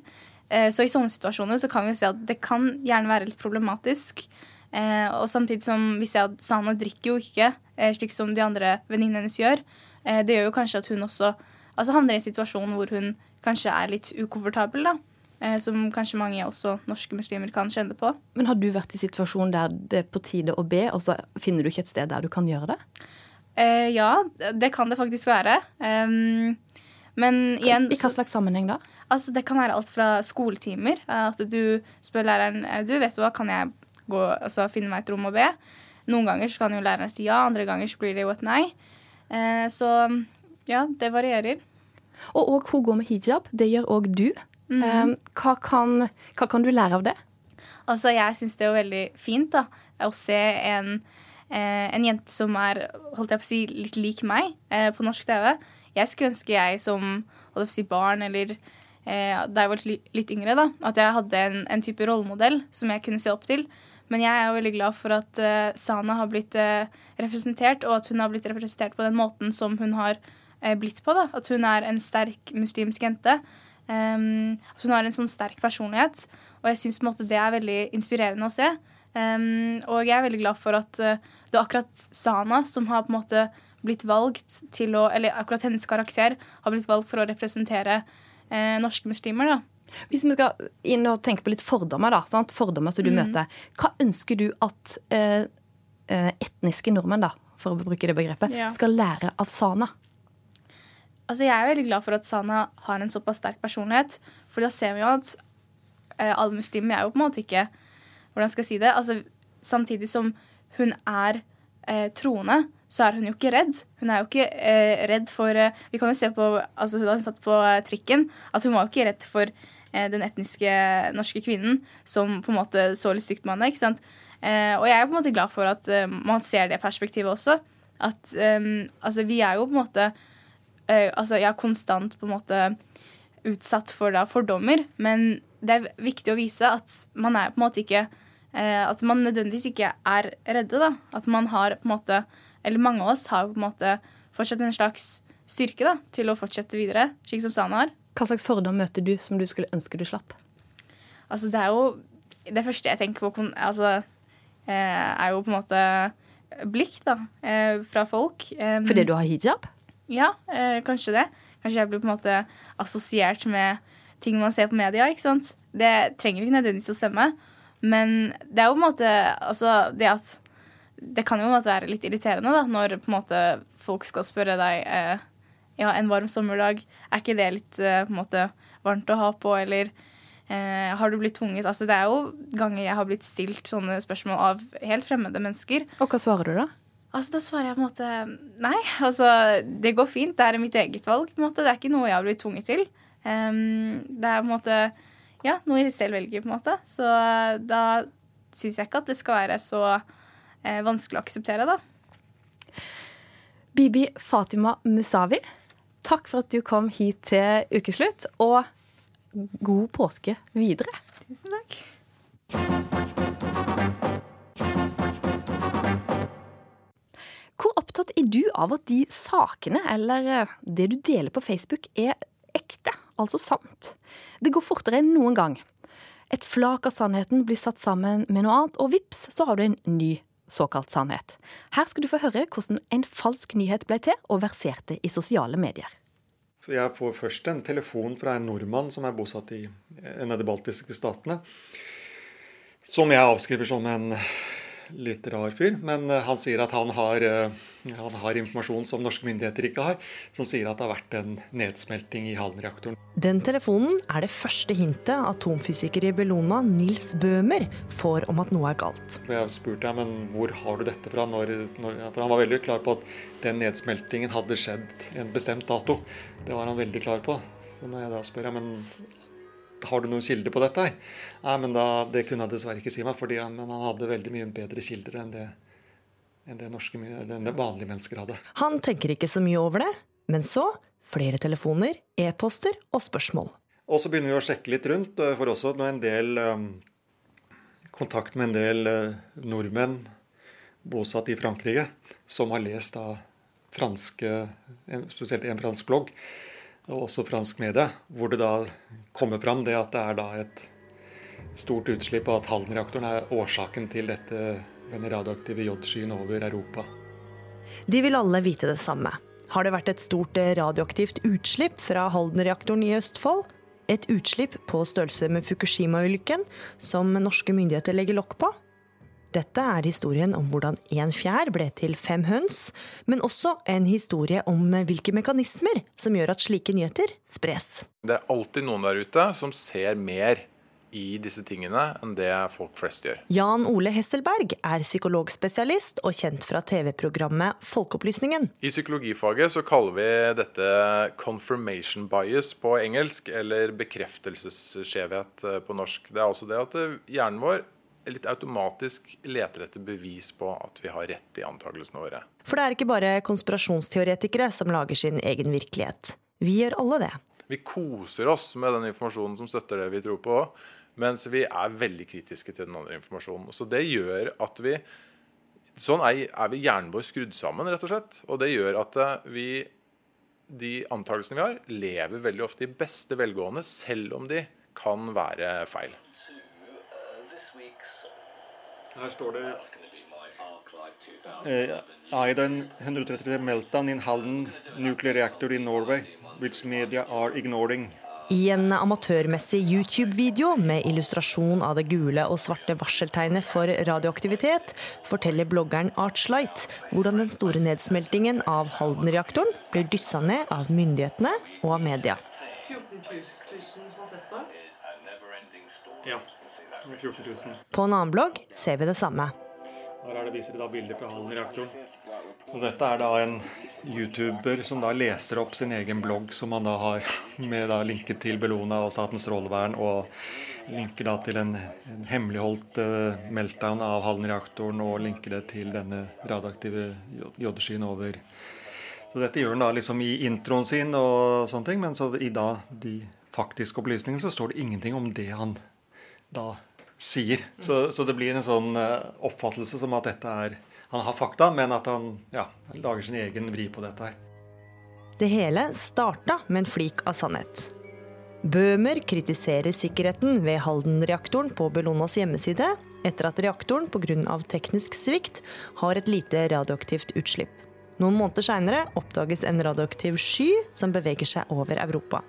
Speaker 20: Eh, så i sånne situasjoner så kan vi se at det kan gjerne være litt problematisk. Eh, og samtidig som vi ser at Sana drikker jo ikke, eh, slik som de andre venninnene hennes gjør. Det gjør jo kanskje at hun også altså havner i en situasjon hvor hun kanskje er litt ukomfortabel, da. Som kanskje mange også norske muslimer kan kjenne på.
Speaker 1: Men har du vært i situasjon der det er på tide å be, og så finner du ikke et sted der du kan gjøre det?
Speaker 20: Eh, ja, det kan det faktisk være. Um, men igjen
Speaker 1: I hva slags sammenheng da?
Speaker 20: Altså, det kan være alt fra skoletimer. At du spør læreren eh, Du, vet du hva, kan jeg gå, altså, finne meg et rom og be? Noen ganger så kan jo læreren si ja, andre ganger så blir det jo et nei. Eh, så ja, det varierer.
Speaker 1: Og, og hun går med hijab. Det gjør òg du.
Speaker 20: Mm.
Speaker 1: Eh, hva, kan, hva kan du lære av det?
Speaker 20: Altså, jeg syns det er veldig fint da, å se en, eh, en jente som er holdt jeg på å si, litt lik meg eh, på norsk TV. Jeg skulle ønske jeg som si, barn eller eh, da jeg var litt, yngre, da, at jeg hadde en, en type rollemodell som jeg kunne se opp til. Men jeg er jo veldig glad for at eh, Sana har blitt eh, representert, og at hun har blitt representert på den måten som hun har eh, blitt på. da. At hun er en sterk muslimsk jente. Um, at hun har en sånn sterk personlighet. Og jeg syns det er veldig inspirerende å se. Um, og jeg er veldig glad for at uh, det er akkurat Sana som har på en måte blitt valgt til å Eller akkurat hennes karakter har blitt valgt for å representere eh, norske muslimer, da.
Speaker 1: Hvis vi skal inn og tenke på litt fordommer, da, sant? fordommer som du
Speaker 20: mm.
Speaker 1: møter, hva ønsker du at eh, eh, etniske nordmenn, da, for å bruke det begrepet,
Speaker 20: Ja.
Speaker 1: skal lære av Sana?
Speaker 20: Altså, jeg er veldig glad for at Sana har en såpass sterk personlighet. For da ser vi jo at eh, alle muslimer er jo på en måte ikke Hvordan skal jeg si det? Altså, samtidig som hun er eh, troende, så er hun jo ikke redd. Hun er jo ikke eh, redd for eh, Vi kan jo se på altså, Da hun satt på eh, trikken, at hun var jo ikke redd for eh, den etniske norske kvinnen som på en måte så litt stygt på henne. ikke sant? Eh, og jeg er på en måte glad for at man ser det perspektivet også. At altså, vi er jo på en måte altså, jeg er konstant på en måte utsatt for da, fordommer, men det er viktig å vise at man er på en måte ikke At man nødvendigvis ikke er redde, da. At man har på en måte Eller mange av oss har på en måte fortsatt en slags styrke da, til å fortsette videre, slik som Sana har.
Speaker 1: Hva slags fordom møter du som du skulle ønske du slapp?
Speaker 20: Altså, det er jo Det første jeg tenker på, altså, eh, er jo på en måte blikk, da, eh, fra folk. Um,
Speaker 1: Fordi du har hijab?
Speaker 20: Ja, eh, kanskje det. Kanskje jeg blir på en måte assosiert med ting man ser på media. ikke sant? Det trenger ikke nødvendigvis å stemme. Men det er jo på en måte altså, det at Det kan jo måte være litt irriterende da, når måte folk skal spørre deg eh, ja, en varm sommerdag, er ikke det litt eh, måte varmt å ha på, eller Eh, har du blitt tvunget? Altså, det er jo ganger jeg har blitt stilt sånne spørsmål av helt fremmede mennesker.
Speaker 1: Og hva svarer du da?
Speaker 20: Altså, Da svarer jeg på en måte nei. Altså, det går fint. Det er mitt eget valg. på en måte. Det er ikke noe jeg har blitt tvunget til. Um, det er på en måte ja, noe jeg selv velger, på en måte. Så da syns jeg ikke at det skal være så eh, vanskelig å akseptere, da.
Speaker 1: Bibi Fatima Musavi, takk for at du kom hit til ukeslutt, og god påske videre.
Speaker 20: Tusen takk.
Speaker 1: Hvor opptatt er du av at de sakene eller eh, det du deler på Facebook, er ekte, altså sant? Det går fortere enn noen gang. Et flak av sannheten blir satt sammen med noe annet, og vips, så har du en ny såkalt sannhet. Her skal du få høre hvordan en falsk nyhet ble til og verserte i sosiale medier.
Speaker 21: Jeg får først en telefon fra en nordmann som er bosatt i en av de baltiske statene. Som jeg avskriver som en litt rar fyr. Men eh, han sier at han har, eh, han har, informasjon som norske myndigheter ikke har, som sier at det har vært en nedsmelting i Halen-reaktoren.
Speaker 22: Den telefonen er det første hintet atomfysiker i Bellona, Nils Bøhmer, får om at noe er galt.
Speaker 21: Jeg spurte ham men hvor har du dette fra. Når, når, for Han var veldig klar på at den nedsmeltingen hadde skjedd en bestemt dato. Det var han veldig klar på. Så når jeg da spør jeg, men har du noen kilder på dette? her? Nei, men da, Det kunne han dessverre ikke si meg, fordi han, men han hadde veldig mye bedre kilder enn det, enn det, norske, enn det vanlige mennesker hadde.
Speaker 22: Han tenker ikke så mye over det, men så flere telefoner, e-poster og spørsmål.
Speaker 21: Og så begynner vi å sjekke litt rundt, eh, for også nå en del um, kontakt med en del uh, nordmenn bosatt i Frankrike, som har lest da franske, en, spesielt en fransk blogg, og også fransk medie, hvor det da kommer fram det at det er da et stort utslipp, og at Halden-reaktoren er årsaken til dette, denne radioaktive jodskyen over Europa.
Speaker 22: De vil alle vite det samme. Har det vært et stort radioaktivt utslipp fra Halden-reaktoren i Østfold? Et utslipp på størrelse med Fukushima-ulykken, som norske myndigheter legger lokk på? Dette er historien om hvordan én fjær ble til fem høns, men også en historie om hvilke mekanismer som gjør at slike nyheter spres.
Speaker 23: Det er alltid noen der ute som ser mer i disse tingene enn det folk flest gjør.
Speaker 22: Jan Ole Hesselberg er psykologspesialist og kjent fra TV-programmet Folkeopplysningen.
Speaker 23: I psykologifaget så kaller vi dette confirmation bias på engelsk, eller bekreftelsesskjevhet på norsk. Det er altså det at hjernen vår litt automatisk leter etter bevis på at vi har rett i antakelsene våre.
Speaker 22: For det er ikke bare konspirasjonsteoretikere som lager sin egen virkelighet. Vi gjør alle det.
Speaker 23: Vi koser oss med den informasjonen som støtter det vi tror på, mens vi er veldig kritiske til den andre informasjonen. Så det gjør at vi Sånn er, er vi hjernen vår skrudd sammen, rett og slett. Og det gjør at vi de antakelsene vi har, lever veldig ofte i beste velgående, selv om de kan være feil.
Speaker 21: Her står det uh, Iodine 133 meltdown in Halden nuclear reactor in Norway, which media are ignoring.
Speaker 22: I en amatørmessig YouTube-video med illustrasjon av det gule og svarte varseltegnet for radioaktivitet, forteller bloggeren Archlight hvordan den store nedsmeltingen av Halden-reaktoren blir dyssa ned av myndighetene og av media.
Speaker 21: 14 000 som har sett på? Ja. 14 000.
Speaker 22: På en annen blogg ser vi det samme.
Speaker 21: Her er det viser de da bilder fra Hallen-reaktoren. Så dette er da en YouTuber som da leser opp sin egen blogg, som han da har med da linket til Bellona og Statens strålevern, og linker da til en, en hemmeligholdt uh, meltdown av Hallen-reaktoren, og linker det til denne radioaktive jodeskyen over Så dette gjør han da liksom i introen sin og sånne ting, men så i da de faktiske opplysningene så står det ingenting om det han da sier. Så, så, det blir en sånn uh, oppfattelse som at dette er Han har fakta, men at han ja, lager sin egen vri på dette her.
Speaker 22: Det hele starta med en flik av sannhet. Bøhmer kritiserer sikkerheten ved Halden-reaktoren på Bellonas hjemmeside etter at reaktoren pga. teknisk svikt har et lite radioaktivt utslipp. Noen måneder seinere oppdages en radioaktiv sky som beveger seg over Europa.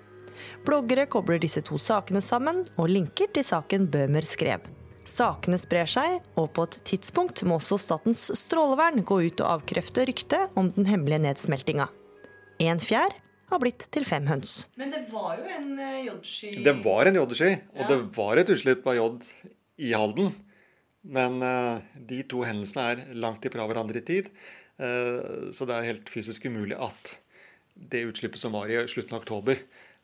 Speaker 22: Bloggere kobler disse to sakene sammen og linker til saken Bøhmer skrev. Sakene sprer seg, og på et tidspunkt må også Statens strålevern gå ut og avkrefte ryktet om den hemmelige nedsmeltinga. En fjær har blitt til fem høns.
Speaker 24: Men det var jo en eh, joddsky
Speaker 21: Det var en joddsky, og
Speaker 24: Ja.
Speaker 21: det var et utslipp av jod i Halden. Men uh, de to hendelsene er langt ifra hverandre i tid, uh, så det er helt fysisk umulig at det utslippet som var i slutten av oktober,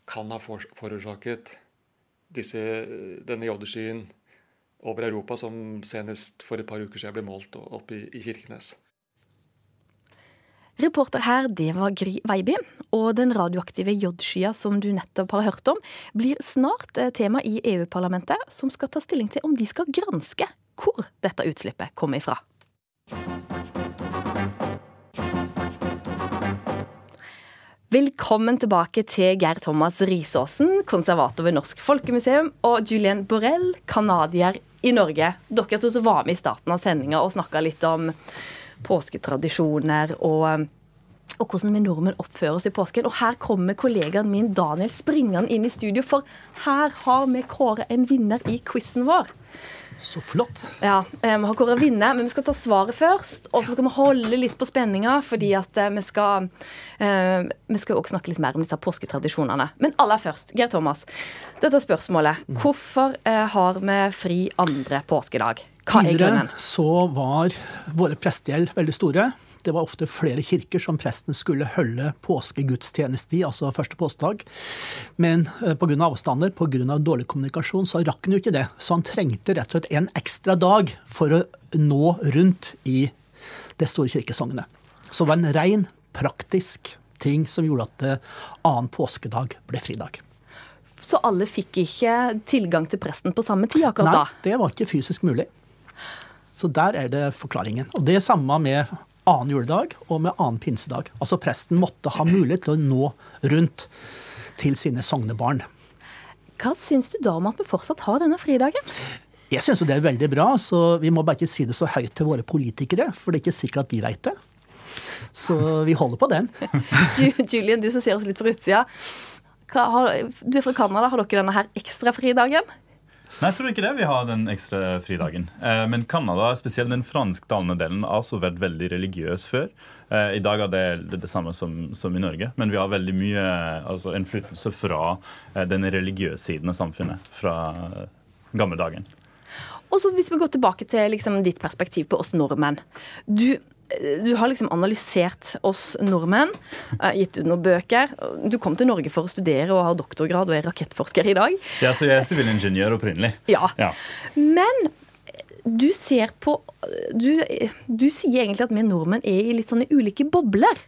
Speaker 21: kan ha forårsaket disse, denne jodderskyen over Europa, som senest for et par uker siden ble målt oppe i, i Kirkenes.
Speaker 1: Reporter her, det var Gry Veiby. Og den radioaktive jodskya som du nettopp har hørt om, blir snart eh, tema i EU-parlamentet, som skal ta stilling til om de skal granske hvor dette utslippet kommer ifra. Velkommen tilbake til Geir Thomas Risaasen, konservator ved Norsk Folkemuseum, og Julien Borrell, canadier i Norge. Dere to som var med i starten av sendinga og snakka litt om påsketradisjoner og, og hvordan vi nordmenn oppfører oss i påsken. Og her kommer kollegaen min Daniel springende inn i studio, for her har vi kåret en vinner i quizen vår.
Speaker 6: Så flott.
Speaker 1: Ja, eh, Vi har kåret vinner, men vi skal ta svaret først. Og så skal vi holde litt på spenninga, fordi at eh, vi skal eh, Vi skal også snakke litt mer om disse påsketradisjonene. Men aller først, Geir Thomas. Dette spørsmålet. Hvorfor eh, har vi fri andre påskedag? Hva er
Speaker 6: Tidligere
Speaker 1: grunnen?
Speaker 6: så var våre prestegjeld veldig store. Det var ofte flere kirker som presten skulle holde påskegudstjeneste i, altså første påskedag. Men eh, pga. avstander, pga. dårlig kommunikasjon, så rakk han jo ikke det. Så han trengte rett og slett en ekstra dag for å nå rundt i det store kirkesognet. Så det var en rein praktisk ting som gjorde at eh, annen påskedag ble fridag.
Speaker 1: Så alle fikk ikke tilgang til presten på samme tid akkurat
Speaker 6: Nei,
Speaker 1: da?
Speaker 6: det var ikke fysisk mulig. Så der er det forklaringen. Og det er samme med annen juledag og med annen pinsedag. Altså presten måtte ha mulighet til å nå rundt til sine sognebarn.
Speaker 1: Hva syns du da om at vi fortsatt har denne fridagen?
Speaker 6: Jeg syns det er veldig bra, så vi må bare ikke si det så høyt til våre politikere, for det er ikke sikkert at de vet det. Så vi holder på den.
Speaker 1: Julian, du som ser oss litt fra utsida. Du er fra Canada, har dere denne her ekstra fridagen?
Speaker 5: Nei, jeg tror ikke det. Vi har den ekstra fridagen. Eh, men Canada, spesielt den fransktalende delen, har også vært veldig religiøs før. Eh, I dag er det det, samme som, som i Norge, men vi har veldig mye altså, innflytelse fra eh, den religiøse siden av samfunnet fra eh, gamle dagen.
Speaker 1: Og så Hvis vi går tilbake til liksom, ditt perspektiv på oss nordmenn. Du, du har liksom analysert oss nordmenn, eh, gitt ut noen bøker. Du kom til Norge for å studere og har doktorgrad og er rakettforsker i dag.
Speaker 5: Ja, så jeg er sivilingeniør opprinnelig.
Speaker 1: Ja.
Speaker 5: Ja.
Speaker 1: Men du ser på du, du sier egentlig at vi nordmenn er i litt sånne ulike bobler.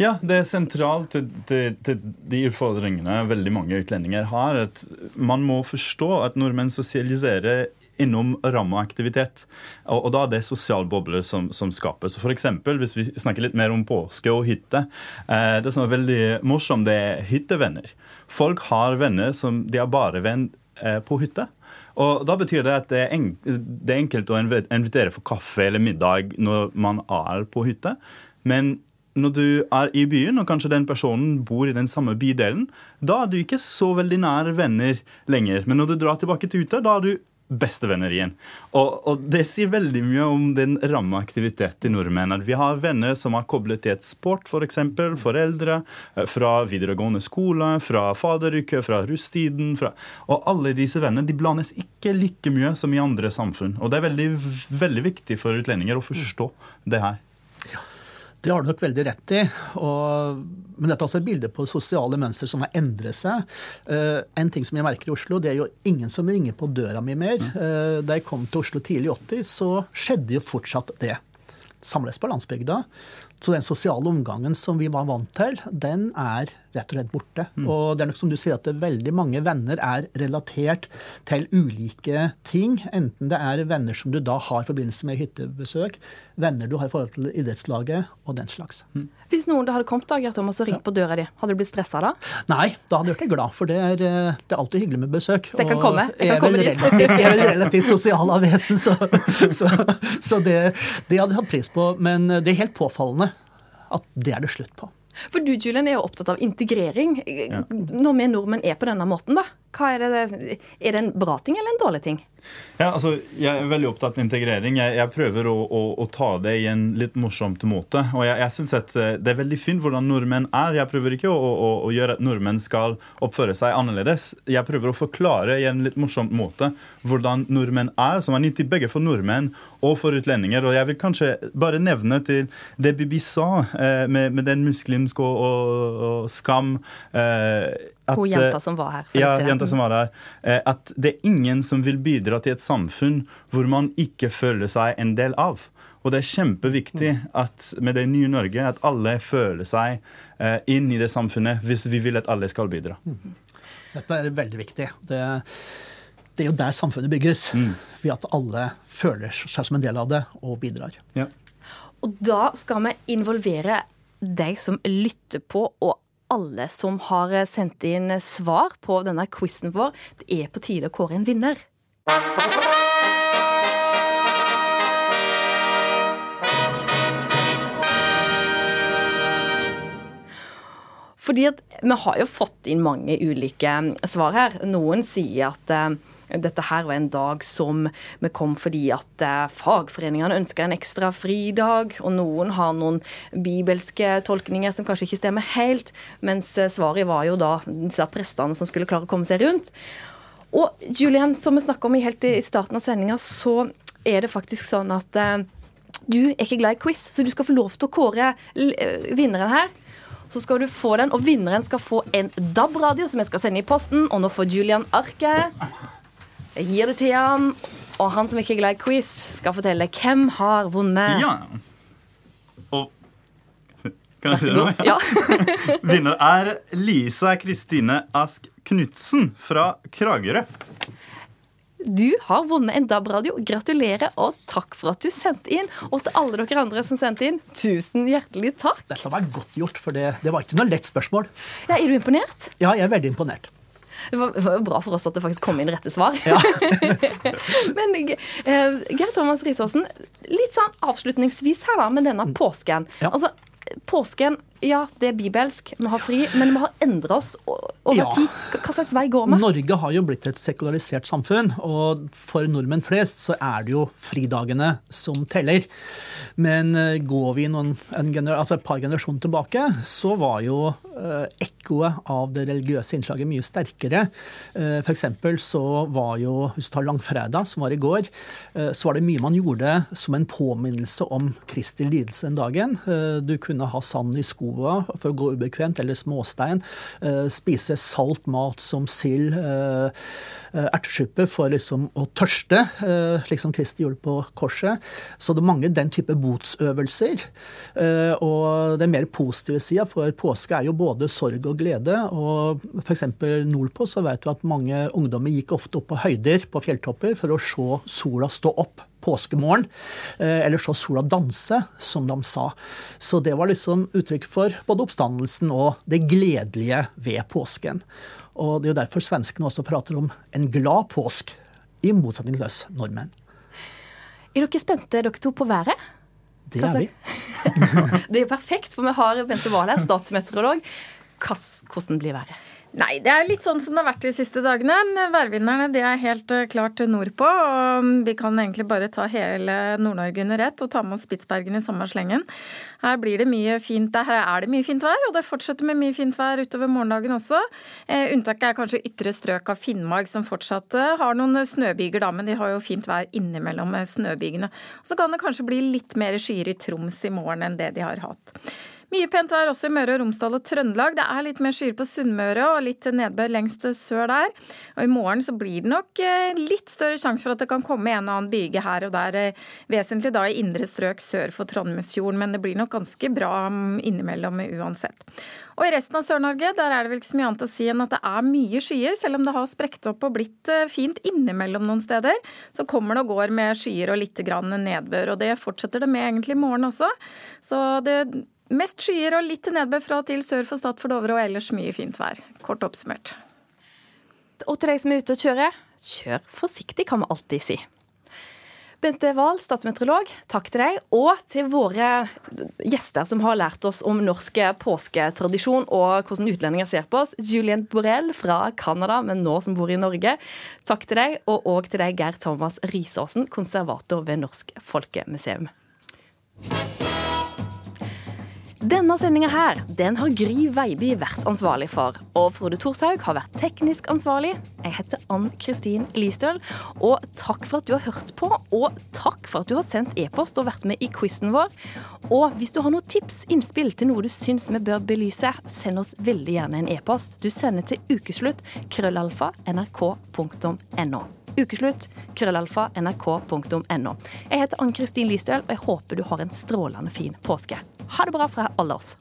Speaker 5: Ja, det er sentralt til, til, til de utfordringene veldig mange utlendinger har. At man må forstå at nordmenn sosialiserer innom rammeaktivitet. og. Og, da er det sosial boble som, som skapes. Eksempel, hvis vi snakker litt mer om påske og hytte. Eh, det som er veldig morsomt, det er hyttevenner. Folk har venner som de har bare venn eh, på hytte. Og Da betyr det at det er, en, det er enkelt å invitere for kaffe eller middag når man er på hytte. Men når du er i byen, og kanskje den personen bor i den samme bydelen, da er du ikke så veldig nær venner lenger. Men når du drar tilbake til hytta, da er du bestevenner igjen. Og, og det sier veldig mye om den ramme aktivitet til nordmenn. At vi har venner som er koblet til et sport, f.eks. For foreldre, eh, fra videregående skole, fra faderuke, fra rustiden, Fra, og alle disse vennene de blandes ikke like mye som i andre samfunn. Og det er veldig, veldig viktig for utlendinger å forstå det her.
Speaker 6: Det har du nok veldig rett i. Og, men dette er også et bilde på sosiale mønstre som har endret seg. Uh, en ting som jeg merker i Oslo, det er jo ingen som ringer på døra mi mer. Uh, da jeg kom til Oslo tidlig i 80, så skjedde jo fortsatt det. Samles på landsbygda. Så den sosiale omgangen som vi var vant til, den er rett og slett borte. Og det er nok som du sier at er veldig mange venner er relatert til ulike ting. Enten det er venner som du da har i forbindelse med hyttebesøk, venner du har i forhold til idrettslaget og den slags.
Speaker 1: Hvis noen da hadde kommet da, Gert Thomas, og ringt på døra di, hadde du blitt stressa da?
Speaker 6: Nei, da hadde jeg vært glad, for det er, eh, det er alltid hyggelig med besøk.
Speaker 1: Så jeg kan komme? Jeg kan
Speaker 6: er
Speaker 1: komme
Speaker 6: vel
Speaker 1: dit.
Speaker 6: relativt, jeg er vel relativt sosial av vesen, så, så, så det, det hadde jeg hatt pris på. Men det er helt påfallende at det er det slutt på.
Speaker 1: For du Julian, er jo opptatt av integrering.
Speaker 5: Ja.
Speaker 1: Når vi nordmenn er på denne måten, da, er, det, er det en bra ting eller en dårlig ting?
Speaker 5: Ja, altså, Jeg er veldig opptatt av integrering. Jeg, jeg prøver å, å, å, ta det i en litt morsomt måte. Og jeg, jeg synes at eh, Det er veldig fint hvordan nordmenn er. Jeg prøver ikke å, å, gjøre at nordmenn skal oppføre seg annerledes. Jeg prøver å forklare i en litt morsom måte hvordan nordmenn er, som er nyttig begge for nordmenn og for utlendinger. Og jeg vil kanskje bare nevne til det Bibi sa eh, med, med, den muslimske og, og, og skam. Eh,
Speaker 1: at, Hun jenta som var her.
Speaker 5: Ja, jenta som var der. Eh, at det er ingen som vil bidra til et samfunn hvor man ikke føler seg en del av. Og det er kjempeviktig at med det nye Norge at alle føler seg eh, inn i det samfunnet hvis vi vil at alle skal bidra.
Speaker 6: Mm. Dette er veldig viktig. Det, det er jo der samfunnet bygges. Mm. Ved at alle føler seg som en del av det og bidrar.
Speaker 5: Ja.
Speaker 1: Og da skal vi involvere deg som lytter på, og alle som har sendt inn svar på denne quizen vår. Det er på tide å kåre en vinner. Fordi at Vi har jo fått inn mange ulike svar her. Noen sier at uh, dette her var en dag som vi kom fordi at uh, fagforeningene ønsker en ekstra fridag. Og noen har noen bibelske tolkninger som kanskje ikke stemmer helt. Mens uh, svaret var jo da disse prestene som skulle klare å komme seg rundt. Og Julian, som vi snakka om helt i starten av sendinga, så er det faktisk sånn at du er ikke glad i quiz, så du skal få lov til å kåre vinneren her så skal du få den. Og vinneren skal få en DAB-radio som jeg skal sende i posten. Og nå får Julian arket. Jeg gir det til han. Og han som ikke er glad i quiz, skal fortelle hvem har vunnet.
Speaker 5: Ja. Og Kan jeg si det nå? Ja. Vinner er Lisa Kristine Ask Knutsen fra Kragerø.
Speaker 1: Du har vunnet en DAB-radio. Gratulerer, og takk for at du sendte inn. Og til alle dere andre som sendte inn, tusen hjertelig takk.
Speaker 6: Dette var godt gjort, for det, det var ikke noe lett spørsmål.
Speaker 1: Ja, Er du imponert?
Speaker 6: Ja, jeg er veldig imponert.
Speaker 1: Det var, var bra for oss at det faktisk kom inn rette svar. Ja. Men uh, Geir Thomas Risaasen, litt sånn avslutningsvis her da, med denne påsken. Ja. Altså, Påsken ja, det er bibelsk, vi har fri, men vi har endra oss over ja. tid. Hva slags vei går vi?
Speaker 6: Norge har jo blitt et sekularisert samfunn, og for nordmenn flest så er det jo fridagene som teller. Men eh, går vi noen, altså et par generasjoner tilbake, så var jo eh, ekkoet av det religiøse innslaget mye sterkere. Eh, F.eks. så var jo, hvis du tar langfredag, som var i går, eh, så var det mye man gjorde som en påminnelse om Kristi lidelse den dagen. Eh, du kunne ha sand i skoa for å gå ubekvemt, eller småstein. Eh, spise salt mat som sild, ertesuppe for liksom å tørste, liksom Kristi gjorde på korset. Så det er mange den type botsøvelser. Eh, og den mer positive sida for påske er jo både sorg og glede. Og f.eks. nordpå så vet du at mange ungdommer gikk ofte opp på høyder på fjelltopper for å se sola stå opp påskemorgen, eh, eller så sola danse, som de sa. Så det var liksom uttrykk for både oppstandelsen og det gledelige ved påsken. Og det er jo derfor svenskene også prater om en glad påsk, i motsetning til oss nordmenn.
Speaker 1: Er dere spente, dere to, på været?
Speaker 6: Det er vi.
Speaker 1: det er perfekt, for vi har Bente Wahl her, statsmeteorolog. Hvordan blir været?
Speaker 25: Nei, det er litt sånn som det har vært de siste dagene. Værvinnerne de er helt eh, klart nordpå. og Vi kan egentlig bare ta hele Nord-Norge under ett og ta med oss Spitsbergen i samme slengen. Her blir det mye fint, her er det mye fint vær, og det fortsetter med mye fint vær utover morgendagen også. Eh, unntaket er kanskje ytre strøk av Finnmark, som fortsatt eh, har noen snøbyger, da, men de har jo fint vær innimellom snøbygene. Så kan det kanskje bli litt mer skyer i Troms i morgen enn det de har hatt. Mye pent vær også i Møre og Romsdal og Trøndelag. Det er litt mer skyer på Sunnmøre og litt nedbør lengst sør der. Og I morgen så blir det nok eh, litt større sjanse for at det kan komme en og annen byge her og der. Eh, vesentlig da i indre strøk sør for Trondheimsfjorden, men det blir nok ganske bra mm, innimellom uansett. Og I resten av Sør-Norge der er det vel ikke så mye annet å si enn at det er mye skyer. Selv om det har sprukket opp og blitt eh, fint innimellom noen steder, så kommer det og går med skyer og litt nedbør. Og det fortsetter det med egentlig i morgen også. Så det Mest skyer og litt nedbør fra til sør for Stad for Dovre, og ellers mye fint vær. Kort oppsummert.
Speaker 1: Og til deg som er ute og kjører, kjør forsiktig, kan vi alltid si. Bente Wahl, statsmeteorolog, takk til deg. Og til våre gjester som har lært oss om norsk påsketradisjon og hvordan utlendinger ser på oss. Julian Borrell fra Canada, men nå som bor i Norge. Takk til deg. Og òg til deg, Geir Thomas Risaasen, konservator ved Norsk Folkemuseum. Denne sendinga her, den har Gry Veiby vært ansvarlig for. Og Frode Thorshaug har vært teknisk ansvarlig. Jeg heter Ann Kristin Listøl. Og takk for at du har hørt på, og takk for at du har sendt e-post og vært med i quizen vår. Og hvis du har noen tips, innspill til noe du syns vi bør belyse, send oss veldig gjerne en e-post. Du sender til ukeslutt krøllalfa nrk.no. Ukeslutt krøllalfa nrk.no. Jeg heter Ann Kristin Listøl, og jeg håper du har en strålende fin påske. Ha det bra fra o us.